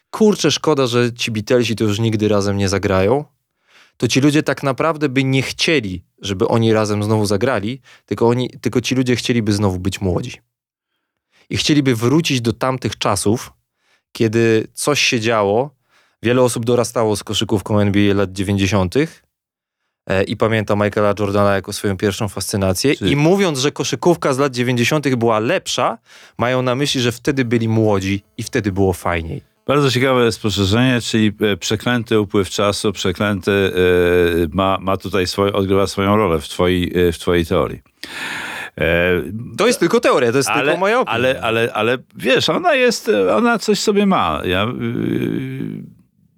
kurczę, szkoda, że ci Beatlesi to już nigdy razem nie zagrają, to ci ludzie tak naprawdę by nie chcieli, żeby oni razem znowu zagrali, tylko, oni, tylko ci ludzie chcieliby znowu być młodzi. I chcieliby wrócić do tamtych czasów, kiedy coś się działo, wiele osób dorastało z koszykówką NBA lat 90. e, i pamięta Michaela Jordana jako swoją pierwszą fascynację. Czyli- I mówiąc, że koszykówka z lat 90. była lepsza, mają na myśli, że wtedy byli młodzi i wtedy było fajniej. Bardzo ciekawe spostrzeżenie, czyli e, przeklęty upływ czasu, przeklęty e, ma, ma tutaj swoje, odgrywa swoją rolę w twojej, w twojej teorii. To jest tylko teoria, to jest ale, tylko moja opinia. ale, ale, ale wiesz, ona jest, ona coś sobie ma. Ja, yy,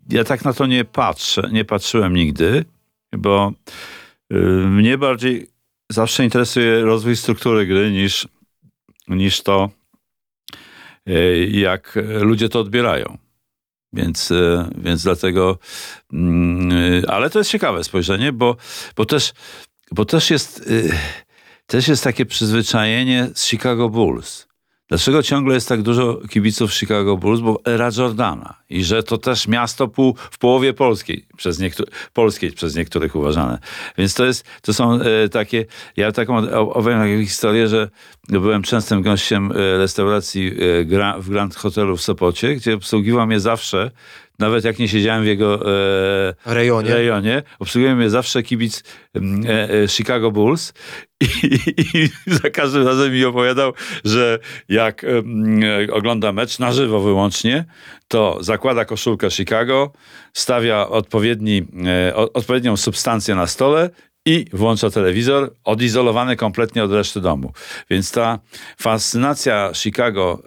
ja tak na to nie patrzę, nie patrzyłem nigdy, bo yy, mnie bardziej zawsze interesuje rozwój struktury gry niż, niż to, yy, jak ludzie to odbierają. Więc, yy, więc dlatego, yy, ale to jest ciekawe spojrzenie, bo, bo, też, bo też jest... Też jest takie przyzwyczajenie z Chicago Bulls. Dlaczego ciągle jest tak dużo kibiców Chicago Bulls? Bo era Jordana. I że to też miasto pół, w połowie polskiej przez, niektó- polskiej przez niektórych uważane. Więc to jest, to są e, takie, ja taką opowiem taką historię, że byłem częstym gościem e, restauracji e, gra, w Grand Hotelu w Sopocie, gdzie obsługiwał mnie zawsze, nawet jak nie siedziałem w jego e, Rejonie. rejonie. Obsługuje mnie zawsze kibic mm, e, e, Chicago Bulls i, i za każdym razem mi opowiadał, że jak em, e, ogląda mecz na żywo wyłącznie, to zakłada koszulkę Chicago, stawia odpowiedni, e, odpowiednią substancję na stole i włącza telewizor, odizolowany kompletnie od reszty domu. Więc ta fascynacja Chicago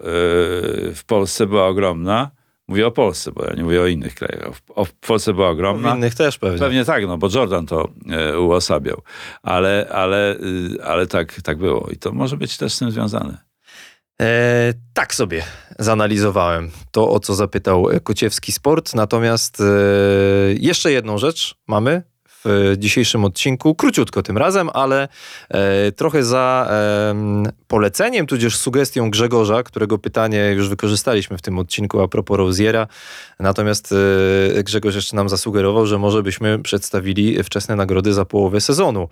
w Polsce była ogromna. Mówię o Polsce, bo ja nie mówię o innych krajach. O, w Polsce była W ogromna. innych też pewnie. Pewnie tak, no bo Jordan to e, uosabiał. Ale, ale, y, ale tak, tak było. I to może być też z tym związane. E, tak sobie zanalizowałem to, o co zapytał Kociewski Sport. Natomiast e, jeszcze jedną rzecz mamy w dzisiejszym odcinku, króciutko tym razem, ale e, trochę za em, poleceniem, tudzież sugestią Grzegorza, którego pytanie już wykorzystaliśmy w tym odcinku a propos Roziera. Natomiast e, Grzegorz jeszcze nam zasugerował, że może byśmy przedstawili wczesne nagrody za połowę sezonu,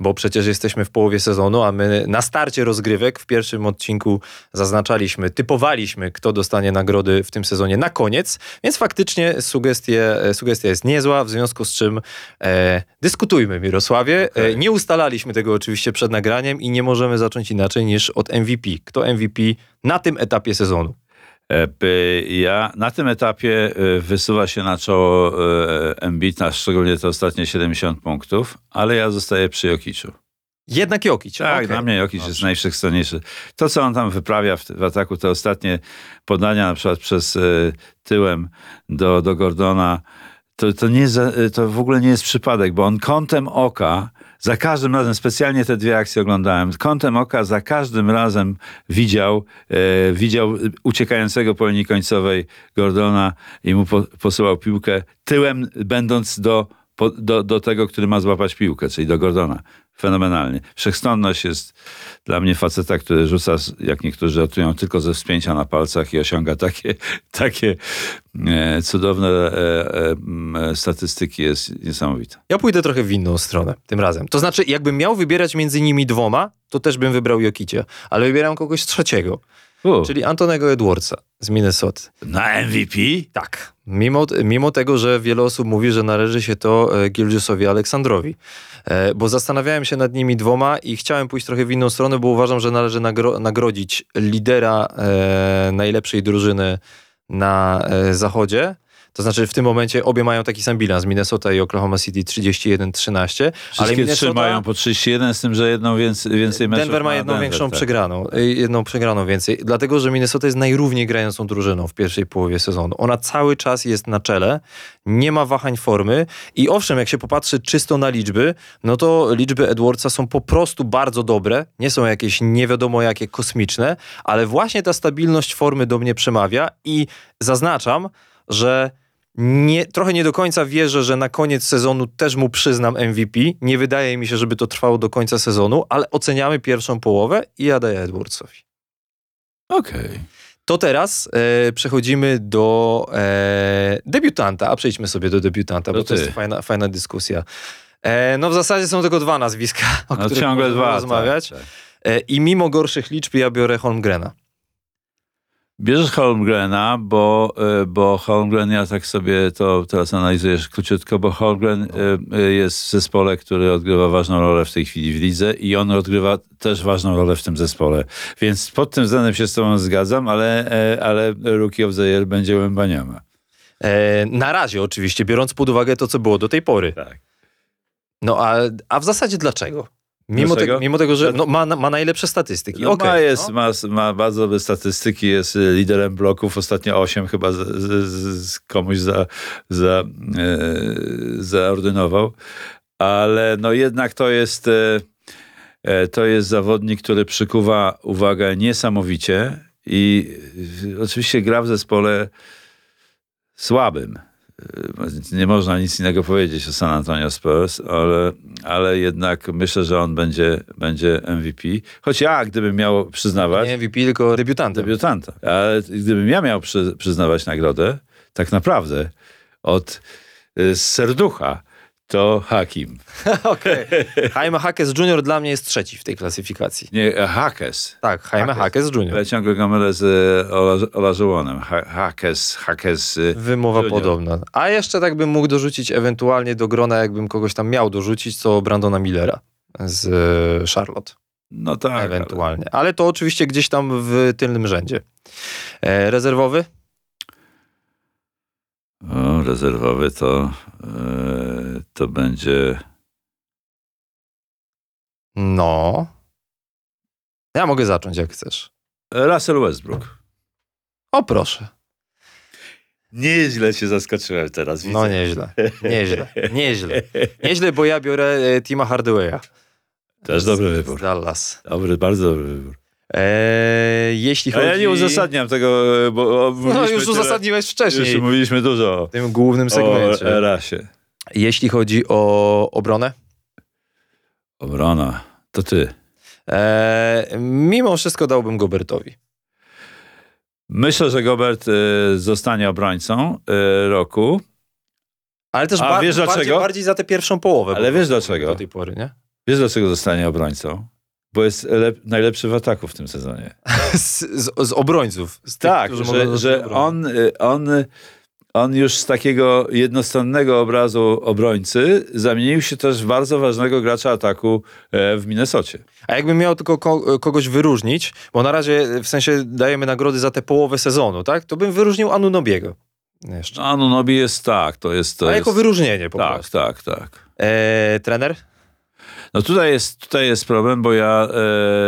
bo przecież jesteśmy w połowie sezonu, a my na starcie rozgrywek w pierwszym odcinku zaznaczaliśmy, typowaliśmy, kto dostanie nagrody w tym sezonie na koniec, więc faktycznie sugestie, e, sugestia jest niezła, w związku z czym e, dyskutujmy, Mirosławie. E, nie ustalaliśmy tego oczywiście przed nagraniem i nie możemy zacząć inaczej niż od MVP. Kto MVP na tym etapie sezonu? E, Ja na tym etapie e, wysuwa się na czoło e, Embiid, na szczególnie te ostatnie 70 punktów, ale ja zostaję przy Jokiczu. Jednak Jokic. Tak, Okej. dla mnie Jokic jest Dobrze. najwszechstronniejszy. To, co on tam wyprawia w, w ataku, te ostatnie podania na przykład przez e, tyłem do, do Gordona, to, to, nie to w ogóle nie jest przypadek, bo on kątem oka, za każdym razem, specjalnie te dwie akcje oglądałem, kątem oka za każdym razem widział, e, widział uciekającego po linii końcowej Gordona i mu po, posyłał piłkę tyłem, będąc do, po, do, do tego, który ma złapać piłkę, czyli do Gordona. Fenomenalnie. Wszechstronność jest dla mnie faceta, który rzuca, jak niektórzy żartują, tylko ze wspięcia na palcach i osiąga takie, takie e, cudowne e, e, statystyki. Jest niesamowite. Ja pójdę trochę w inną stronę tym razem. To znaczy, jakbym miał wybierać między nimi dwoma, to też bym wybrał Jokicia, ale wybieram kogoś trzeciego, U, czyli Antonego Edwardsa z Minnesota. na MVP? Tak. Mimo, mimo tego, że wiele osób mówi, że należy się to e, Gilgiusowi Aleksandrowi. E, Bo zastanawiałem się nad nimi dwoma i chciałem pójść trochę w inną stronę, bo uważam, że należy nagro- nagrodzić lidera e, najlepszej drużyny na e, zachodzie. To znaczy w tym momencie obie mają taki sam bilans, Minnesota i Oklahoma City 31-13. Wszystkie trzy mają po 31, z tym, że jedną więcej, więcej meczów Denver ma jedną Denver, większą tak. przegraną, y, jedną przegraną więcej, dlatego że Minnesota jest najrówniej grającą drużyną w pierwszej połowie sezonu. Ona cały czas jest na czele, nie ma wahań formy i owszem, jak się popatrzy czysto na liczby, no to liczby Edwardsa są po prostu bardzo dobre, nie są jakieś nie wiadomo jakie kosmiczne, ale właśnie ta stabilność formy do mnie przemawia i zaznaczam, że nie, trochę nie do końca wierzę, że na koniec sezonu też mu przyznam MVP. Nie wydaje mi się, żeby to trwało do końca sezonu, ale oceniamy pierwszą połowę i ja daję Edwardsowi. Okej. To teraz e, przechodzimy do e, debiutanta, a przejdźmy sobie do debiutanta, To bo to ty. jest fajna, fajna dyskusja. E, no w zasadzie są tylko dwa nazwiska, o No których ciągle dwa. rozmawiać. Tak, tak. E, I mimo gorszych liczb ja biorę Holmgrena. Bierzesz Holmgrena, bo, y, bo Holmgren, ja tak sobie to teraz analizujesz króciutko, bo Holmgren y, y, jest w zespole, który odgrywa ważną rolę w tej chwili w lidze i on odgrywa też ważną rolę w tym zespole. Więc pod tym względem się z tobą zgadzam, ale, e, ale Rookie of the Year będzie Łębaniama. E, na razie oczywiście, biorąc pod uwagę to, co było do tej pory. Tak. No a, a w zasadzie dlaczego? Mimo? Te, mimo tego, że no, ma, ma najlepsze statystyki. No Okej, ma, jest, no. ma, ma bardzo dobre statystyki, jest y, liderem bloków, ostatnio 8 chyba z, z, z komuś za, za, e, zaordynował, ale no jednak to jest, e, e, to jest zawodnik, który przykuwa uwagę niesamowicie i y, oczywiście gra w zespole słabym. Y, Nie można nic innego powiedzieć o San Antonio Spurs, ale, ale jednak myślę, że on będzie, będzie MVP. Choć ja, gdybym miał przyznawać, Nie MVP, tylko debiutantem. debiutanta, ale gdybym ja miał przy, przyznawać nagrodę, tak naprawdę od z serducha, to Hakim. Okej. Jaime Hackes Jr. dla mnie jest trzeci w tej klasyfikacji. Nie, e, Hakes. Tak, Jaime Hackes Jr. Ja ciągle go mylę z e, Ola- Olajuwonem. Ha- Hakes, Hakes. y, Wymowa Junior. podobna. A jeszcze tak bym mógł dorzucić ewentualnie do grona, jakbym kogoś tam miał dorzucić, to Brandona Millera z e, Charlotte. No tak. ale- ewentualnie. Ale to oczywiście gdzieś tam w tylnym rzędzie. E, rezerwowy? O, rezerwowy to, e, to będzie. No. Ja mogę zacząć, jak chcesz. Russell Westbrook. O, proszę. Nieźle się zaskoczyłem teraz. No nieźle, nieźle, nieźle. Nieźle, bo ja biorę e, Tima Hardawaya. Też dobry wybór. Dallas. Dobry, bardzo dobry wybór. E, jeśli A chodzi... ja nie uzasadniam tego, e, bo o, No już tyle- uzasadniłeś wcześniej Już mówiliśmy dużo w tym głównym o segmencie. Erasie. Jeśli chodzi o obronę, Obrona. To ty. e, mimo wszystko dałbym Gobertowi. Myślę, że Gobert e, zostanie obrońcą e, roku, Ale też A ba- wiesz bardziej, dlaczego? bardziej za tę pierwszą połowę. Ale po wiesz dlaczego? Do tej pory, nie? Wiesz dlaczego zostanie obrońcą? Bo jest lep- najlepszy w ataku w tym sezonie. Z, z, z obrońców. Z tych, Tak, mogą że, że on, y, on, on już z takiego jednostronnego obrazu obrońcy zamienił się też w bardzo ważnego gracza ataku e, w Minnesocie. A jakbym miał tylko ko- kogoś wyróżnić, bo na razie w sensie dajemy nagrody za tę połowę sezonu, tak? To bym wyróżnił Anunobiego. Jeszcze. No, Anunobi jest tak, to jest... To A jest jako wyróżnienie po tak, prostu. tak, tak. E, trener? No tutaj jest, tutaj jest problem, bo ja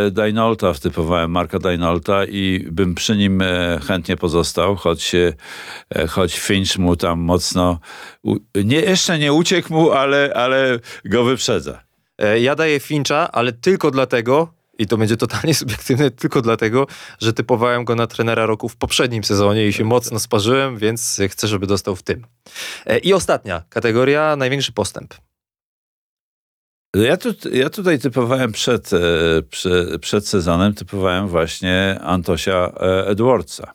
e, Dainolta wtypowałem, Marka Dainolta i bym przy nim e, chętnie pozostał, choć, e, choć Finch mu tam mocno, u, nie, jeszcze nie uciekł mu, ale, ale go wyprzedza. E, Ja daję Fincha, ale tylko dlatego, i to będzie totalnie subiektywne, tylko dlatego, że typowałem go na trenera roku w poprzednim sezonie i się mocno sparzyłem, więc chcę, żeby dostał w tym. E, I ostatnia kategoria, największy postęp. Ja, tu, ja tutaj typowałem przed, e, prze, przed sezonem, typowałem właśnie Antosia e, Edwardsa.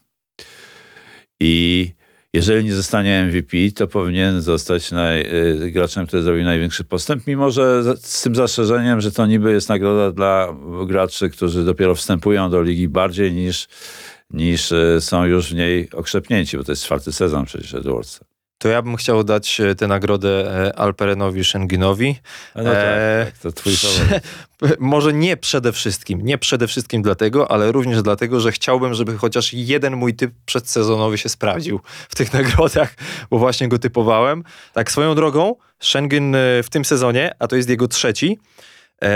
I jeżeli nie zostanie MVP, to powinien zostać naj, e, graczem, który zrobił największy postęp, mimo że z- tym zastrzeżeniem, że to niby jest nagroda dla graczy, którzy dopiero wstępują do ligi bardziej niż, niż są już w niej okrzepnięci, bo to jest czwarty sezon przecież Edwardsa. To ja bym chciał dać e, tę nagrodę e, Alperenowi Schenginowi. No tak, Eee, tak, to twój. Może nie przede wszystkim, nie przede wszystkim dlatego, ale również dlatego, że chciałbym, żeby chociaż jeden mój typ przedsezonowy się sprawdził w tych nagrodach, bo właśnie go typowałem. Tak swoją drogą, Schengen e, w tym sezonie, a to jest jego trzeci, e,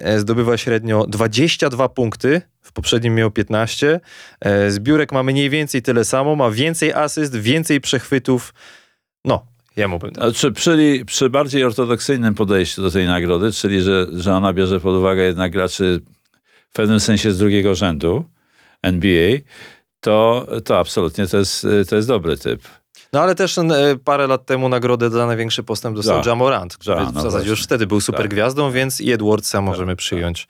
e, zdobywa średnio 22 punkty, w poprzednim miał 15. E, zbiórek ma mniej więcej tyle samo, ma więcej asyst, więcej przechwytów. No, jemu bym dał. Znaczy, przy, przy bardziej ortodoksyjnym podejściu do tej nagrody, czyli że, że ona bierze pod uwagę jednak graczy w pewnym sensie z drugiego rzędu NBA, to, to absolutnie to jest, to jest dobry typ. No ale też e, parę lat temu nagrodę za największy postęp dostał Ja. Jamorant, który Ja, w no zasadzie właśnie. już wtedy był super Tak. gwiazdą, więc i Edwardsa możemy przyjąć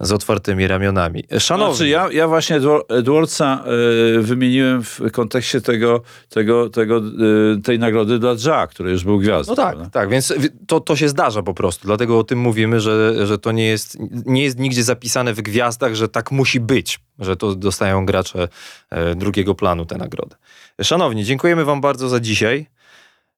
z otwartymi ramionami. Szanowni, Znaczy, ja, ja właśnie Edwar- Edwardsa y, wymieniłem w kontekście tego, tego, tego, y, tej nagrody dla Ja, który już był gwiazdą. no tak, prawda? tak, więc to, to się zdarza po prostu, dlatego o tym mówimy, że, że to nie jest, nie jest nigdzie zapisane w gwiazdach, że tak musi być, że to dostają gracze e, drugiego planu tę nagrodę. Szanowni, dziękujemy wam bardzo za dzisiaj.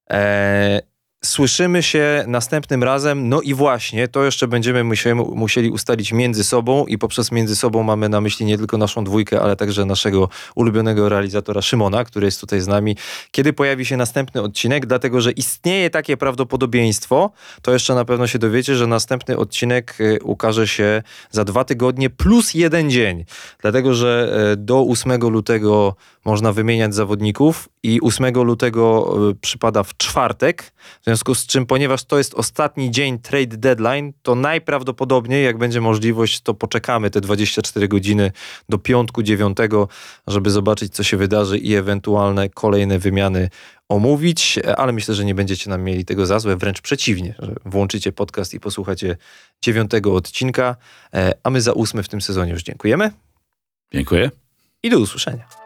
E, Słyszymy się następnym razem. No i właśnie, to jeszcze będziemy musieli, musieli ustalić między sobą i poprzez między sobą mamy na myśli nie tylko naszą dwójkę, ale także naszego ulubionego realizatora Szymona, który jest tutaj z nami. Kiedy pojawi się następny odcinek, dlatego że istnieje takie prawdopodobieństwo, to jeszcze na pewno się dowiecie, że następny odcinek y, ukaże się za dwa tygodnie plus jeden dzień. Dlatego, że e, do 8 lutego można wymieniać zawodników i 8 lutego y, przypada w czwartek. W związku z czym, ponieważ to jest ostatni dzień trade deadline, to najprawdopodobniej, jak będzie możliwość, to poczekamy te 24 godziny do piątku 9, żeby zobaczyć, co się wydarzy i ewentualne kolejne wymiany omówić, ale myślę, że nie będziecie nam mieli tego za złe, wręcz przeciwnie, że włączycie podcast i posłuchacie dziewiątego odcinka, e, a my za ósmy w tym sezonie już dziękujemy Dziękuję. i do usłyszenia.